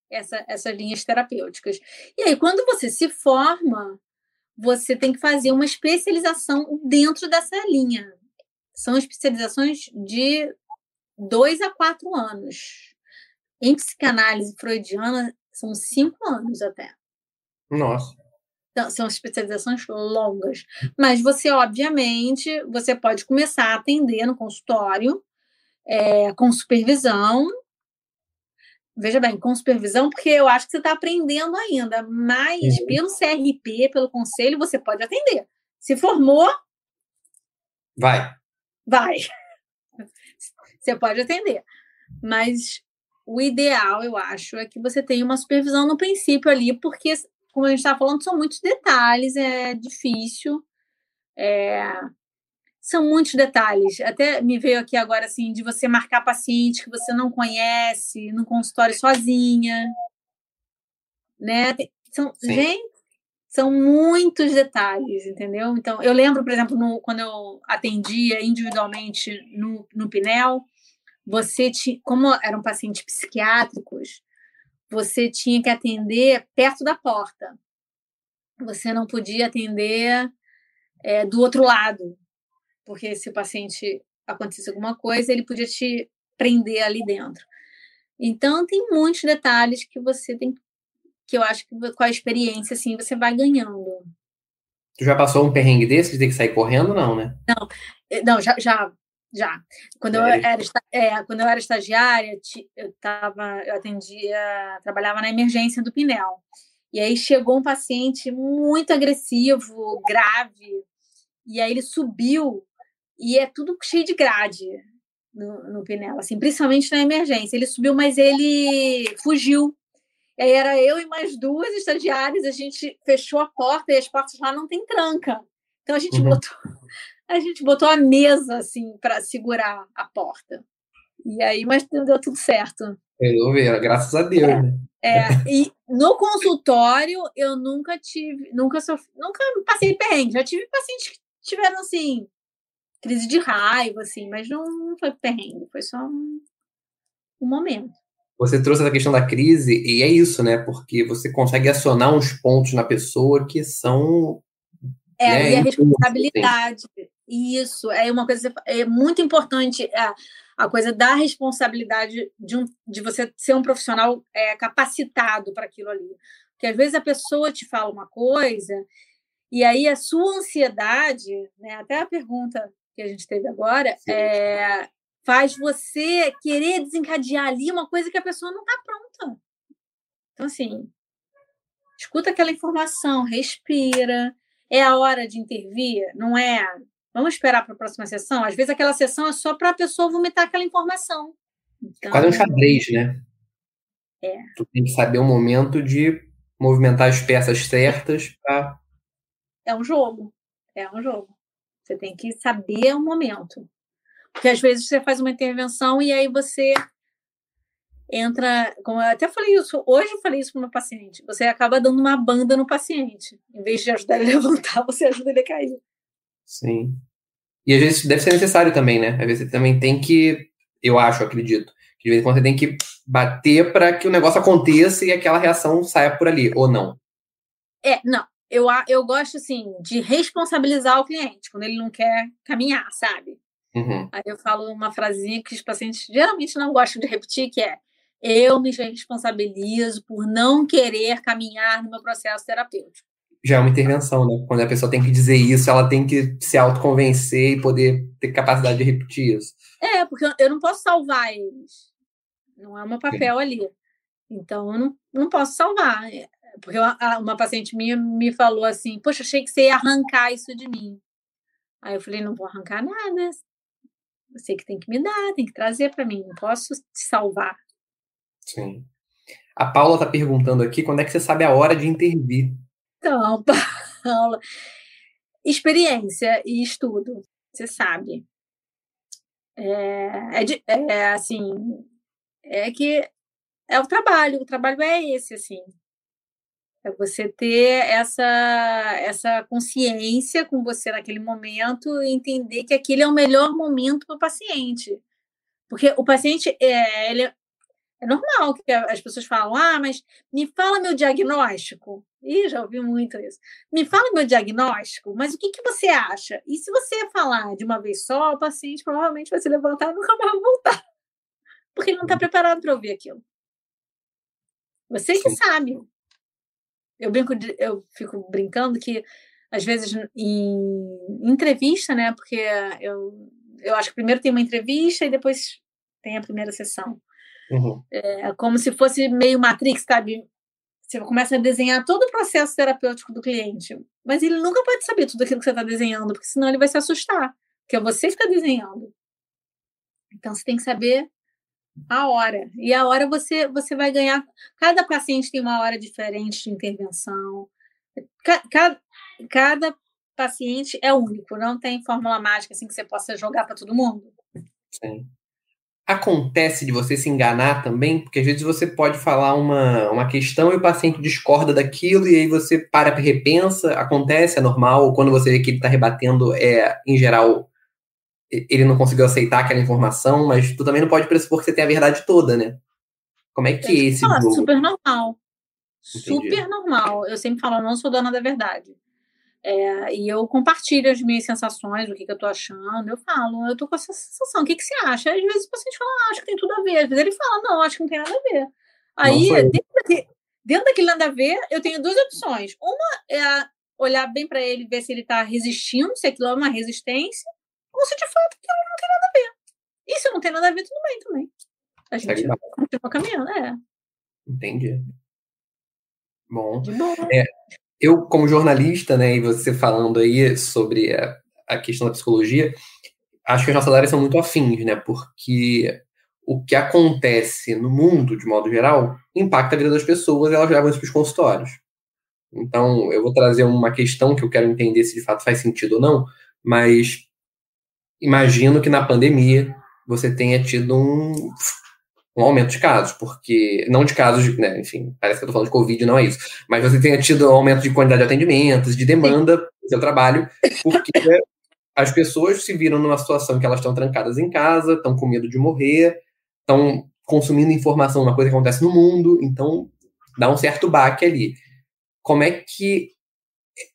essa, essas linhas terapêuticas. E aí, quando você se forma, você tem que fazer uma especialização dentro dessa linha. São especializações de dois a quatro anos. Em psicanálise freudiana, são cinco anos até. Nossa. Então, são especializações longas. Mas você, obviamente, você pode começar a atender no consultório é, com supervisão, veja bem, com supervisão, porque eu acho que você está aprendendo ainda, mas pelo CRP, pelo conselho, você pode atender. Se formou, vai. Vai. Você pode atender. Mas o ideal, eu acho, é que você tenha uma supervisão no princípio ali, porque, como a gente estava falando, são muitos detalhes, é difícil. É, são muitos detalhes. Até me veio aqui agora assim de você marcar paciente que você não conhece no consultório sozinha, né? São Sim. gente, são muitos detalhes, entendeu? Então, eu lembro, por exemplo, no, quando eu atendia individualmente no, no Pinel, você tinha, como eram pacientes psiquiátricos, você tinha que atender perto da porta. Você não podia atender é, do outro lado, porque se o paciente acontecesse alguma coisa, ele podia te prender ali dentro. Então, tem muitos detalhes que você tem, que eu acho que com a experiência, assim, você vai ganhando. Tu já passou um perrengue desse de ter que sair correndo, não, né? Não, eh, não já, já, já. Quando, eu era, é, quando eu era estagiária, eu, tava, eu atendia, trabalhava na emergência do Pinel. E aí chegou um paciente muito agressivo, grave, e aí ele subiu e é tudo cheio de grade no, no Pinela, assim, principalmente na emergência. Ele subiu, mas ele fugiu. E aí era eu e mais duas estagiárias, a gente fechou a porta e as portas lá não tem tranca. Então a gente uhum. botou a gente botou a mesa assim para segurar a porta. E aí, mas deu tudo certo. Resolveram, graças a Deus, é, né? É, e no consultório eu nunca tive, nunca sofri, nunca passei perrengue. Já tive pacientes que tiveram assim crise de raiva, assim, mas não, foi perrengue, foi só um, um momento. Você trouxe essa questão da crise, e é isso, né? Porque você consegue acionar uns pontos na pessoa que são. É, né, e a responsabilidade. Isso, é uma coisa é muito importante a, a coisa da responsabilidade de, um, de você ser um profissional é, capacitado para aquilo ali. Porque às vezes a pessoa te fala uma coisa e aí a sua ansiedade, né, até a pergunta que a gente teve agora, é, faz você querer desencadear ali uma coisa que a pessoa não está pronta. Então, assim, escuta aquela informação, respira. É a hora de intervir, não é? Vamos esperar para a próxima sessão? Às vezes aquela sessão é só para a pessoa vomitar aquela informação. Então, Quase um xadrez, né? É. Tu tem que saber o momento de movimentar as peças certas para. É um jogo. É um jogo. Você tem que saber o momento. Porque às vezes você faz uma intervenção e aí você entra, como eu até falei isso, hoje eu falei isso para uma paciente, você acaba dando uma banda no paciente. Em vez de ajudar ele a levantar, você ajuda ele a cair. Sim. E às vezes deve ser necessário também, né? Às vezes você também tem que, eu acho, acredito, que de vez em quando você tem que bater para que o negócio aconteça e aquela reação saia por ali, ou não. É, não. Eu, eu gosto, assim, de responsabilizar o cliente quando ele não quer caminhar, sabe? Uhum. Aí eu falo uma frasinha que os pacientes geralmente não gostam de repetir, que é eu me responsabilizo por não querer caminhar no meu processo terapêutico. Já é uma intervenção, né? Quando a pessoa tem que dizer isso, ela tem que se autoconvencer e poder ter capacidade de repetir isso. É, porque eu não posso salvar eles. Não é o meu papel Sim. ali. Então, eu não, não posso salvar. Porque uma paciente minha me falou assim: Poxa, achei que você ia arrancar isso de mim. Aí eu falei: Não vou arrancar nada. Você que tem que me dar, tem que trazer para mim. Não posso te salvar. Sim. A Paula está perguntando aqui quando é que você sabe a hora de intervir. Então, Paula, experiência e estudo, você sabe. É, é, de, é, assim, é que é o trabalho, o trabalho é esse, assim. É você ter essa, essa consciência com você naquele momento e entender que aquele é o melhor momento para o paciente. Porque o paciente, é, ele, é normal que as pessoas falam, ah, mas me fala meu diagnóstico. Ih, já ouvi muito isso. Me fala meu diagnóstico, mas o que, que você acha? E se você falar de uma vez só, o paciente provavelmente vai se levantar e nunca mais vai voltar. Porque ele não está preparado para ouvir aquilo. Você que Sim. sabe. Eu, brinco de, eu fico brincando que, às vezes, em entrevista, né? Porque eu, eu acho que primeiro tem uma entrevista e depois tem a primeira sessão. Uhum. É como se fosse meio Matrix, sabe? Você começa a desenhar todo o processo terapêutico do cliente, mas ele nunca pode saber tudo aquilo que você está desenhando, porque senão ele vai se assustar, porque é você que está desenhando. Então você tem que saber a hora. E a hora você, você vai ganhar. Cada paciente tem uma hora diferente de intervenção. Cada, cada paciente é único, não tem fórmula mágica assim que você possa jogar para todo mundo. Sim. Acontece de você se enganar também, porque às vezes você pode falar uma, uma questão e o paciente discorda daquilo, e aí você para e repensa, acontece, é normal, quando você vê que ele está rebatendo, é, em geral, ele não conseguiu aceitar aquela informação, mas tu também não pode pressupor que você tem a verdade toda, né? Como é que é esse falar, Super normal. Entendi. Super normal. Eu sempre falo, eu não sou dona da verdade. É, e eu compartilho as minhas sensações, o que, que eu tô achando. Eu falo, eu tô com essa sensação, o que, que você acha? Às vezes o paciente fala, ah, acho que tem tudo a ver. Às vezes ele fala, não, acho que não tem nada a ver. Aí, dentro, daquele, dentro daquele nada a ver, eu tenho duas opções. Uma é olhar bem para ele, ver se ele está resistindo, se aquilo é uma resistência, ou se de fato aquilo não tem nada a ver. E se não tem nada a ver, tudo bem também. A gente continua caminhando, é. Entendi. Bom. bom. É, eu, como jornalista, né, e você falando aí sobre a, a questão da psicologia, acho que as nossas áreas são muito afins, né? Porque o que acontece no mundo, de modo geral, impacta a vida das pessoas e elas levam isso para os consultórios. Então, eu vou trazer uma questão que eu quero entender se de fato faz sentido ou não, mas imagino que na pandemia você tenha tido um um aumento de casos, porque. Não de casos, né? Enfim, parece que eu tô falando de Covid, não é isso. Mas você tenha tido um aumento de quantidade de atendimentos, de demanda do seu trabalho, porque as pessoas se viram numa situação que elas estão trancadas em casa, estão com medo de morrer, estão consumindo informação, uma coisa que acontece no mundo, então dá um certo baque ali. Como é que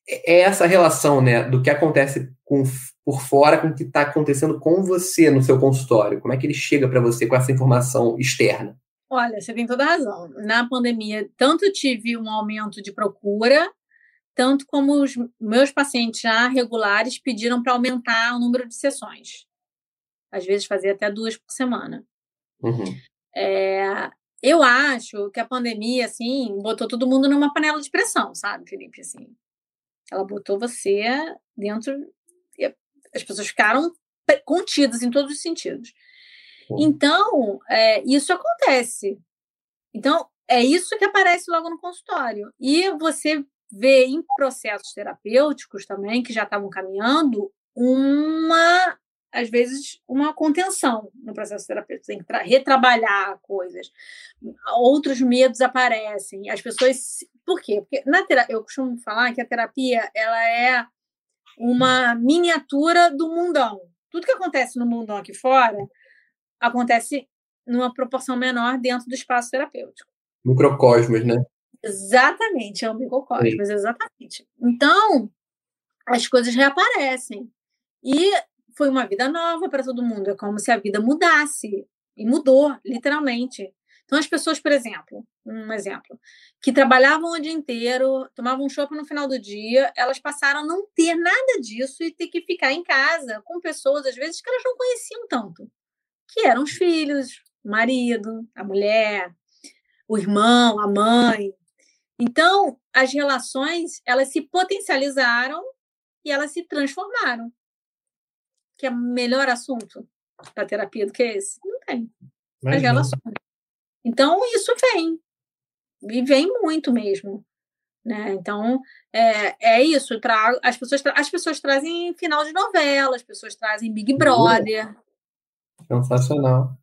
é essa relação, né, do que acontece com por fora com o que está acontecendo com você no seu consultório? Como é que ele chega para você com essa informação externa? Olha, você tem toda razão. Na pandemia, tanto tive um aumento de procura, tanto como os meus pacientes já regulares pediram para aumentar o número de sessões. Às vezes fazia até duas por semana. Uhum. É, eu acho que a pandemia, assim, botou todo mundo numa panela de pressão, sabe, Felipe? Assim, ela botou você dentro as pessoas ficaram contidas em todos os sentidos. Então, é, isso acontece. Então, é isso que aparece logo no consultório. E você ver em processos terapêuticos também, que já estavam caminhando, uma, às vezes, uma contenção no processo terapêutico. Tem que retrabalhar coisas. Outros medos aparecem. As pessoas. Por quê? Porque na terapia, eu costumo falar que a terapia ela é uma miniatura do mundão. Tudo que acontece no mundão aqui fora acontece numa proporção menor dentro do espaço terapêutico. Microcosmos, né? Exatamente, é o microcosmos, exatamente. Então, as coisas reaparecem. E foi uma vida nova para todo mundo. É como se a vida mudasse. E mudou, literalmente. Então, as pessoas, por exemplo, um exemplo, que trabalhavam o dia inteiro, tomavam um chopp no final do dia, elas passaram a não ter nada disso e ter que ficar em casa com pessoas, às vezes, que elas não conheciam tanto, que eram os filhos, o marido, a mulher, o irmão, a mãe. Então, as relações, elas se potencializaram e elas se transformaram. Que é melhor assunto para terapia do que esse? Não tem. As relações. Então, isso vem. E vem muito mesmo. Né? Então, é, é isso. Tra as, pessoas tra as pessoas trazem final de novela, as pessoas trazem Big Brother. Sensacional.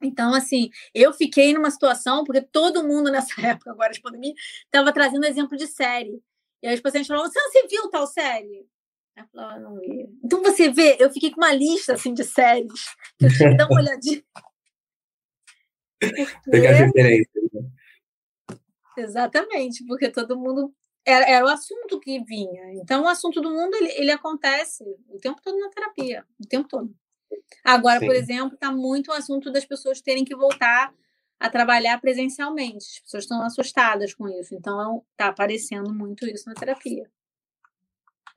Então, assim, eu fiquei numa situação, porque todo mundo nessa época, agora de pandemia, estava trazendo exemplo de série. E aí os pacientes falavam, você viu tal série? Eu falava, ah, não vi. Então você vê, eu fiquei com uma lista assim de séries que eu tinha que dar uma olhadinha. Pegar referência. Né? Exatamente, porque todo mundo. Era, era, o assunto que vinha. Então, o assunto do mundo ele, ele acontece o tempo todo na terapia, o tempo todo. Agora, Sim. por exemplo, está muito o assunto das pessoas terem que voltar a trabalhar presencialmente. As pessoas estão assustadas com isso. Então, está aparecendo muito isso na terapia.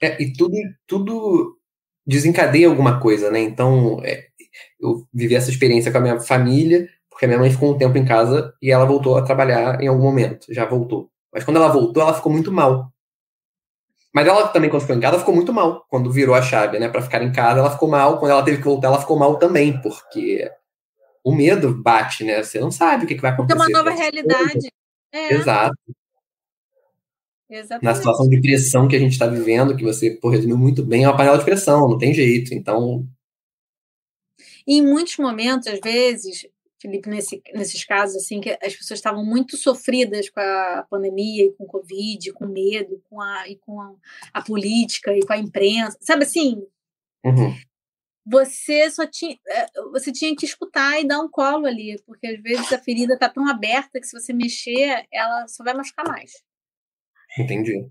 É, e tudo, tudo desencadeia alguma coisa, né? Então, é, eu vivi essa experiência com a minha família, porque a minha mãe ficou um tempo em casa e ela voltou a trabalhar em algum momento, já voltou. Mas quando ela voltou, ela ficou muito mal. Mas ela também, quando ficou em casa, ficou muito mal. Quando virou a chave, né, para ficar em casa, ela ficou mal. Quando ela teve que voltar, ela ficou mal também, porque o medo bate, né? Você não sabe o que, vai acontecer. É uma nova realidade. É. Exato. Exatamente. Na situação de pressão que a gente está vivendo, que você pô, resumiu muito bem, é uma panela de pressão, não tem jeito. Então. em muitos momentos, às vezes, Felipe, nesse, nesses casos, assim, que as pessoas estavam muito sofridas com a pandemia, e com o Covid, com medo, com a, e com a, a política, e com a imprensa, sabe assim? Uhum. Você só tinha, é, você tinha que escutar e dar um colo ali, porque às vezes a ferida está tão aberta que se você mexer, ela só vai machucar mais. Entendi.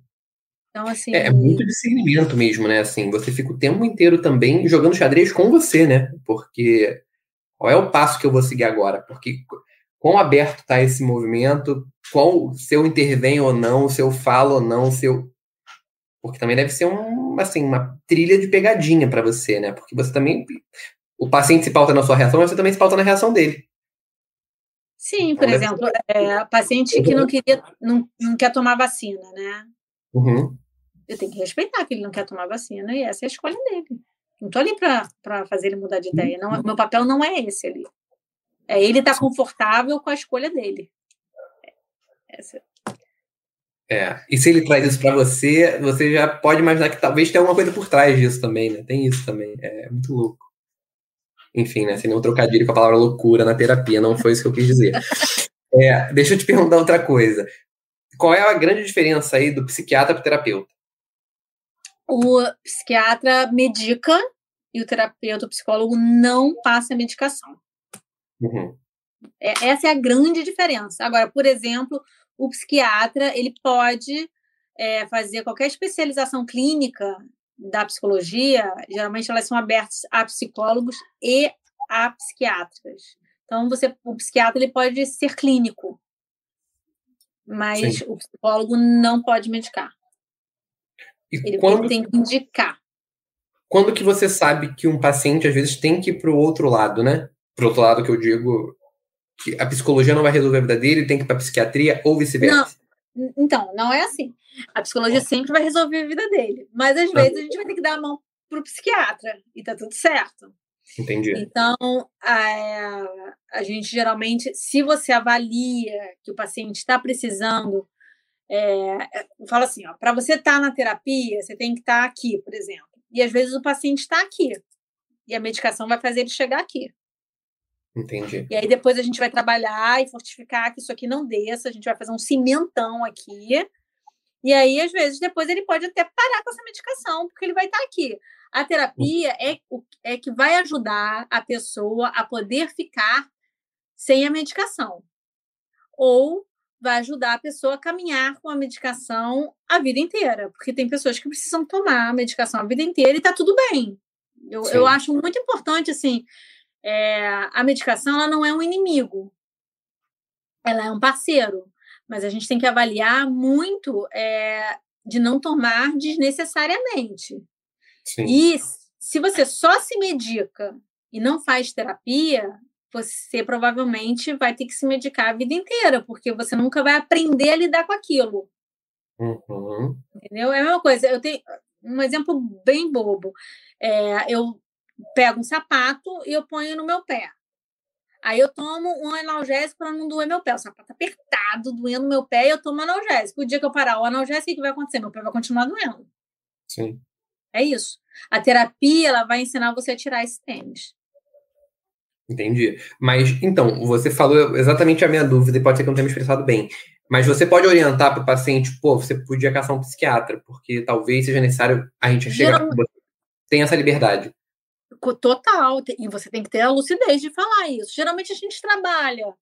Então, assim. É, é muito discernimento mesmo, né? Assim, você fica o tempo inteiro também jogando xadrez com você, né? Porque qual é o passo que eu vou seguir agora? Porque quão aberto está esse movimento, qual, se eu intervenho ou não, se eu falo ou não, se eu. Porque também deve ser um, assim, uma trilha de pegadinha para você, né? Porque você também. O paciente se pauta na sua reação, mas você também se pauta na reação dele. Sim, por então, exemplo, é, paciente que não queria, não, não quer tomar vacina, né? Uhum. Eu tenho que respeitar que ele não quer tomar vacina e essa é a escolha dele. Não estou ali para fazer ele mudar de ideia. Não, meu papel não é esse ali. É ele estar tá confortável com a escolha dele. Essa. É, e se ele traz isso para você, você já pode imaginar que talvez tenha alguma coisa por trás disso também, né? Tem isso também. É muito louco. Enfim, né? Sem nenhum trocadilho com a palavra loucura na terapia, não foi isso que eu quis dizer. É, deixa eu te perguntar outra coisa. Qual é a grande diferença aí do psiquiatra para o terapeuta? O psiquiatra medica e o terapeuta, o psicólogo, não passa a medicação. Uhum. É, essa é a grande diferença. Agora, por exemplo, o psiquiatra ele pode é, fazer qualquer especialização clínica da psicologia, geralmente elas são abertas a psicólogos e a psiquiatras. Então, você, o psiquiatra ele pode ser clínico, mas Sim. o psicólogo não pode medicar. E ele quando, tem que indicar. Quando que você sabe que um paciente, às vezes, tem que ir para o outro lado, né? Para o outro lado que eu digo que a psicologia não vai resolver a vida dele, tem que ir para a psiquiatria ou vice-versa? Então, não é assim. A psicologia sempre vai resolver a vida dele. Mas, às vezes, a gente vai ter que dar a mão para o psiquiatra e tá tudo certo. Entendi. Então, a, a gente geralmente, se você avalia que o paciente está precisando É, fala assim, ó, para você estar tá na terapia, você tem que estar tá aqui, por exemplo. E às vezes o paciente está aqui. E a medicação vai fazer ele chegar aqui. Entendi. E aí depois a gente vai trabalhar e fortificar que isso aqui não desça, a gente vai fazer um cimentão aqui. E aí, às vezes, depois ele pode até parar com essa medicação, porque ele vai estar aqui. A terapia é, é que vai ajudar a pessoa a poder ficar sem a medicação. Ou vai ajudar a pessoa a caminhar com a medicação a vida inteira, porque tem pessoas que precisam tomar a medicação a vida inteira e está tudo bem. Eu, eu acho muito importante, assim, é, a medicação ela não é um inimigo, ela é um parceiro, mas a gente tem que avaliar muito é, de não tomar desnecessariamente. Sim. E se você só se medica e não faz terapia, você provavelmente vai ter que se medicar a vida inteira, porque você nunca vai aprender a lidar com aquilo. Uhum. Entendeu? É a mesma coisa. Eu tenho um exemplo bem bobo. É, eu pego um sapato e eu ponho no meu pé. Aí eu tomo um analgésico para não doer meu pé. O sapato apertado, doendo meu pé, e eu tomo analgésico. O dia que eu parar o analgésico, o que vai acontecer? Meu pé vai continuar doendo. Sim. É isso. A terapia ela vai ensinar você a tirar esse tênis. Entendi. Mas, então, você falou exatamente a minha dúvida, e pode ser que eu não tenha me expressado bem. Mas você pode orientar para o paciente, pô, você podia caçar um psiquiatra, porque talvez seja necessário a gente chegar. Tem essa liberdade. Total. E você tem que ter a lucidez de falar isso. Geralmente a gente trabalha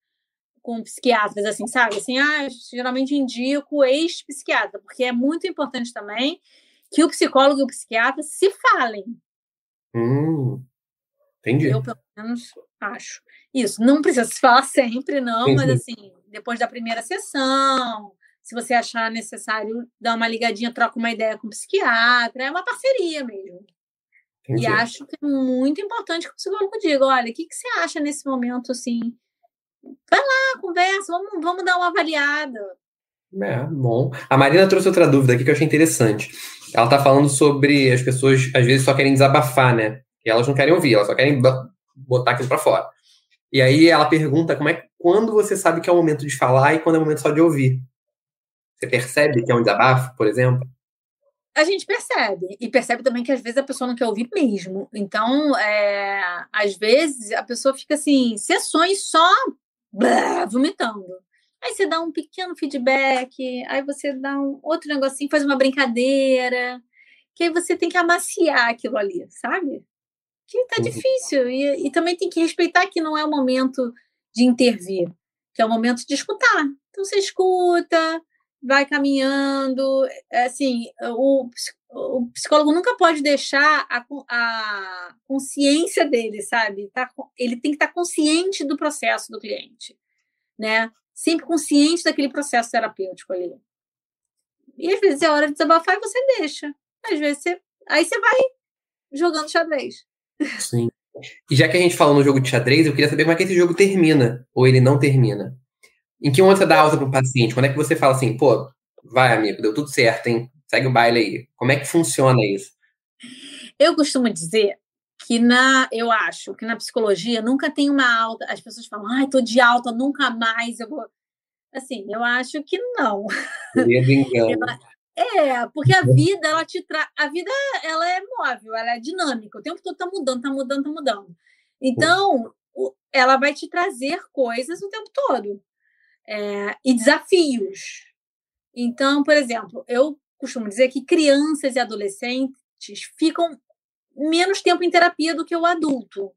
com psiquiatras, assim, sabe? Assim, ah, geralmente indico ex-psiquiatra, porque é muito importante também que o psicólogo e o psiquiatra se falem. Hum, entendi. Eu, pelo menos, acho. Isso, não precisa se falar sempre, não, entendi. mas assim, depois da primeira sessão, se você achar necessário dar uma ligadinha, troca uma ideia com o psiquiatra, é uma parceria mesmo. Entendi. E acho que é muito importante que o psicólogo diga, olha, o que, que você acha nesse momento, assim? Vai lá, conversa, vamos, vamos dar uma avaliada. É, bom. A Marina trouxe outra dúvida aqui que eu achei interessante. Ela está falando sobre as pessoas, às vezes, só querem desabafar, né? Elas não querem ouvir, elas só querem botar aquilo para fora. E aí ela pergunta como é quando você sabe que é o momento de falar e quando é o momento só de ouvir. Você percebe que é um desabafo, por exemplo? A gente percebe. E percebe também que às vezes a pessoa não quer ouvir mesmo. Então, é, às vezes, a pessoa fica assim, sessões só vomitando. Aí você dá um pequeno feedback, aí você dá um outro negocinho, faz uma brincadeira, que aí você tem que amaciar aquilo ali, sabe? Que tá uhum. difícil. E, e também tem que respeitar que não é o momento de intervir, que é o momento de escutar. Então você escuta, vai caminhando. É, assim, o, o psicólogo nunca pode deixar a, a consciência dele, sabe? Tá, ele tem que estar tá consciente do processo do cliente, né? Sempre consciente daquele processo terapêutico ali. E às vezes é hora de desabafar e você deixa. Às vezes você. Aí você vai jogando xadrez. Sim. E já que a gente falou no jogo de xadrez, eu queria saber como é que esse jogo termina, ou ele não termina. Em que momento você dá alta para o paciente? Quando é que você fala assim, pô, vai, amigo, deu tudo certo, hein? Segue o baile aí. Como é que funciona isso? Eu costumo dizer que na, eu acho que na psicologia nunca tem uma alta. As pessoas falam, ai, tô de alta, nunca mais eu vou. Assim, eu acho que não. Engano. É, porque a vida, ela te traz. A vida, ela é móvel, ela é dinâmica. O tempo todo tá mudando, tá mudando, tá mudando. Então, ela vai te trazer coisas o tempo todo. É, e desafios. Então, por exemplo, eu costumo dizer que crianças e adolescentes ficam menos tempo em terapia do que o adulto,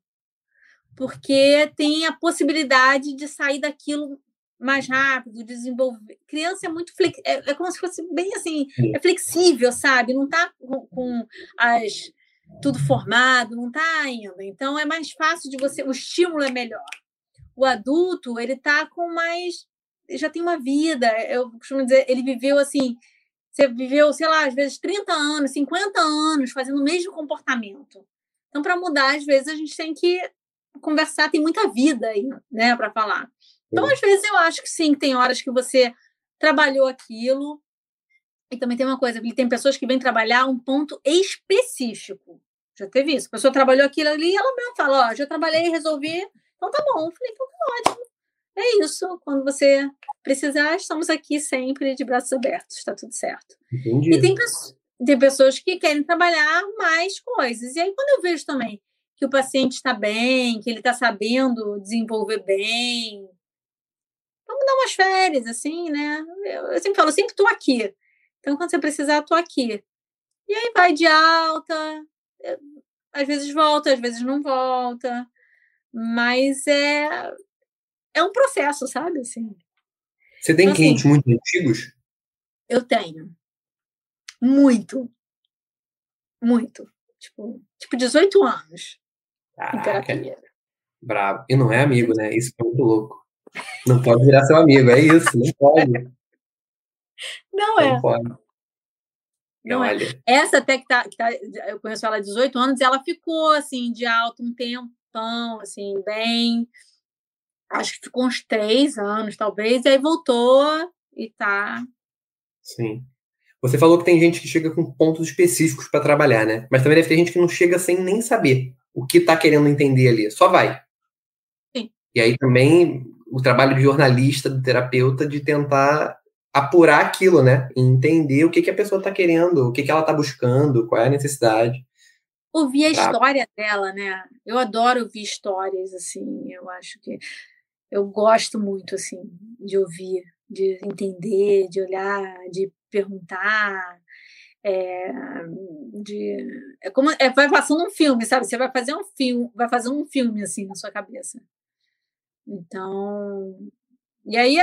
porque tem a possibilidade de sair daquilo mais rápido, desenvolver. Criança é muito flex... é, é como se fosse bem assim, é flexível, sabe? Não está com, com, as tudo formado, não está ainda. Então é mais fácil de você, o estímulo é melhor. O adulto, ele está com mais já tem uma vida, eu costumo dizer, ele viveu assim, você viveu, sei lá, às vezes 30 anos, 50 anos fazendo o mesmo comportamento. Então, para mudar, às vezes a gente tem que conversar, tem muita vida aí, né, para falar. Então, às vezes, eu acho que sim, tem horas que você trabalhou aquilo. E também tem uma coisa, tem pessoas que vêm trabalhar um ponto específico. Já teve isso. A pessoa trabalhou aquilo ali e ela mesmo fala: Ó, já trabalhei, resolvi. Então tá bom. Eu falei: então tá ótimo. é isso. Quando você precisar, estamos aqui sempre de braços abertos, está tudo certo. Entendi. E tem, tem pessoas que querem trabalhar mais coisas. E aí, quando eu vejo também que o paciente está bem, que ele está sabendo desenvolver bem, vamos dar umas férias, assim, né? Eu, eu sempre falo, eu sempre estou aqui. Então, quando você precisar, estou aqui. E aí vai de alta, eh, às vezes volta, às vezes não volta, mas é, é um processo, sabe? Assim. Você tem então, clientes assim, muito antigos? Eu tenho. Muito. Muito. Tipo, tipo 18 anos. Caraca. Bravo. E não é amigo, né? Isso é muito louco. Não pode virar seu amigo, é isso, não pode. Não, não é. Pode. Não é. Essa até que tá, que tá, eu conheço ela há 18 anos, e ela ficou assim de alto um tempão, assim, bem. Acho que ficou uns três anos, talvez, e aí voltou e tá. Sim. Você falou que tem gente que chega com pontos específicos para trabalhar, né? Mas também deve ter gente que não chega sem nem saber o que está querendo entender ali. Só vai. Sim. E aí também o trabalho de jornalista, do terapeuta, de tentar apurar aquilo, né? E entender o que, que a pessoa está querendo, o que, que ela está buscando, qual é a necessidade. Ouvir a pra... história dela, né? Eu adoro ouvir histórias, assim, eu acho que eu gosto muito, assim, de ouvir, de entender, de olhar, de perguntar. É, de, é como é, vai passando um filme, sabe? Você vai fazer um filme, vai fazer um filme assim na sua cabeça. Então, e aí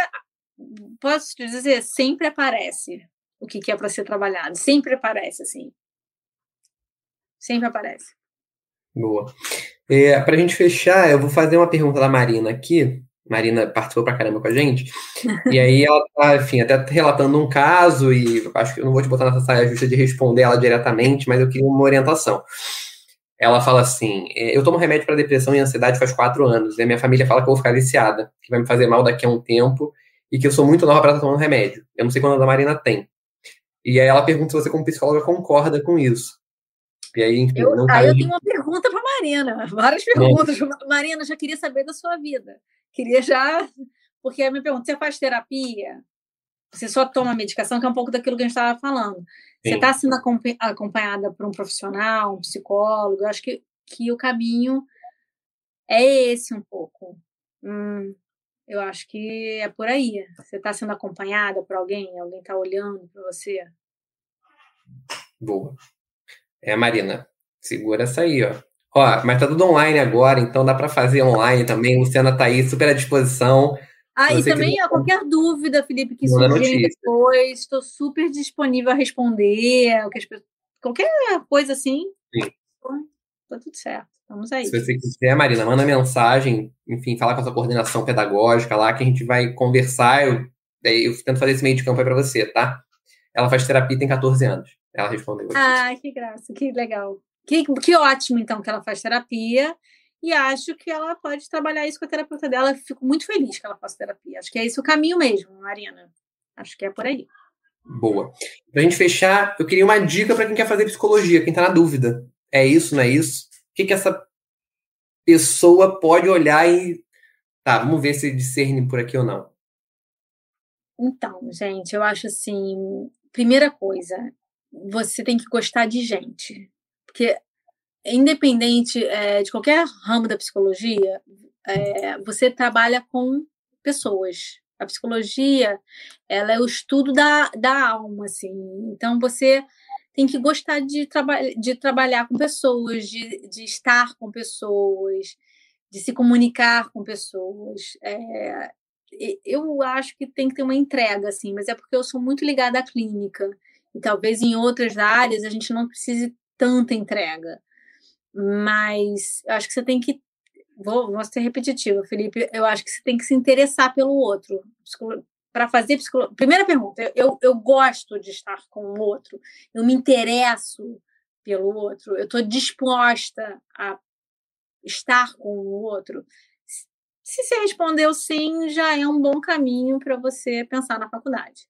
posso te dizer, sempre aparece o que, que é para ser trabalhado, sempre aparece assim, sempre aparece. Boa. É, para a gente fechar, eu vou fazer uma pergunta da Marina aqui. Marina participou pra caramba com a gente. E aí ela tá, enfim, até relatando um caso, e acho que eu não vou te botar nessa saia justa de responder ela diretamente, mas eu queria uma orientação. Ela fala assim: é, eu tomo remédio para depressão e ansiedade faz quatro anos, e a minha família fala que eu vou ficar viciada, que vai me fazer mal daqui a um tempo, e que eu sou muito nova para estar tomando remédio. Eu não sei quando a Marina tem. E aí ela pergunta se você, como psicóloga, concorda com isso. E aí, enfim, eu, aí eu tenho uma pergunta para Marina, várias perguntas. É. Marina, já queria saber da sua vida. Queria já. Porque a minha pergunta: você faz terapia? Você só toma medicação, que é um pouco daquilo que a gente estava falando. Sim. Você está sendo acompanhada por um profissional, um psicólogo? Eu acho que, que o caminho é esse um pouco. Hum, eu acho que é por aí. Você está sendo acompanhada por alguém? Alguém está olhando para você? Boa. É, Marina, segura essa aí, ó. Ó, mas tá tudo online agora, então dá para fazer online também. Luciana tá aí super à disposição. Ah, e também, quiser... qualquer dúvida, Felipe, que surgir depois, estou super disponível a responder. Qualquer coisa assim. Sim. Tá tudo certo. Vamos aí. Se você quiser, Marina, manda mensagem, enfim, fala com a sua coordenação pedagógica lá, que a gente vai conversar. Eu, eu tento fazer esse meio de campo aí para você, tá? Ela faz terapia tem 14 anos. Ela respondeu. Ah, que graça, que legal. Que, que ótimo, então, que ela faz terapia. E acho que ela pode trabalhar isso com a terapeuta dela. Fico muito feliz que ela faça terapia. Acho que é esse o caminho mesmo, Marina. Acho que é por aí. Boa. Pra gente fechar, eu queria uma dica para quem quer fazer psicologia, quem tá na dúvida. É isso, não é isso? O que, que essa pessoa pode olhar e. Tá, vamos ver se discerne por aqui ou não. Então, gente, eu acho assim. Primeira coisa, você tem que gostar de gente. Porque, independente é, de qualquer ramo da psicologia, é, você trabalha com pessoas. A psicologia, ela é o estudo da, da alma, assim. Então, você tem que gostar de, traba de trabalhar com pessoas, de, de estar com pessoas, de se comunicar com pessoas. É, eu acho que tem que ter uma entrega, assim, mas é porque eu sou muito ligada à clínica. E talvez em outras áreas a gente não precise tanta entrega. Mas eu acho que você tem que. Vou, vou ser repetitiva, Felipe. Eu acho que você tem que se interessar pelo outro. Para fazer psicologia. Primeira pergunta: eu, eu gosto de estar com o outro, eu me interesso pelo outro, eu estou disposta a estar com o outro. Se você respondeu sim, já é um bom caminho para você pensar na faculdade.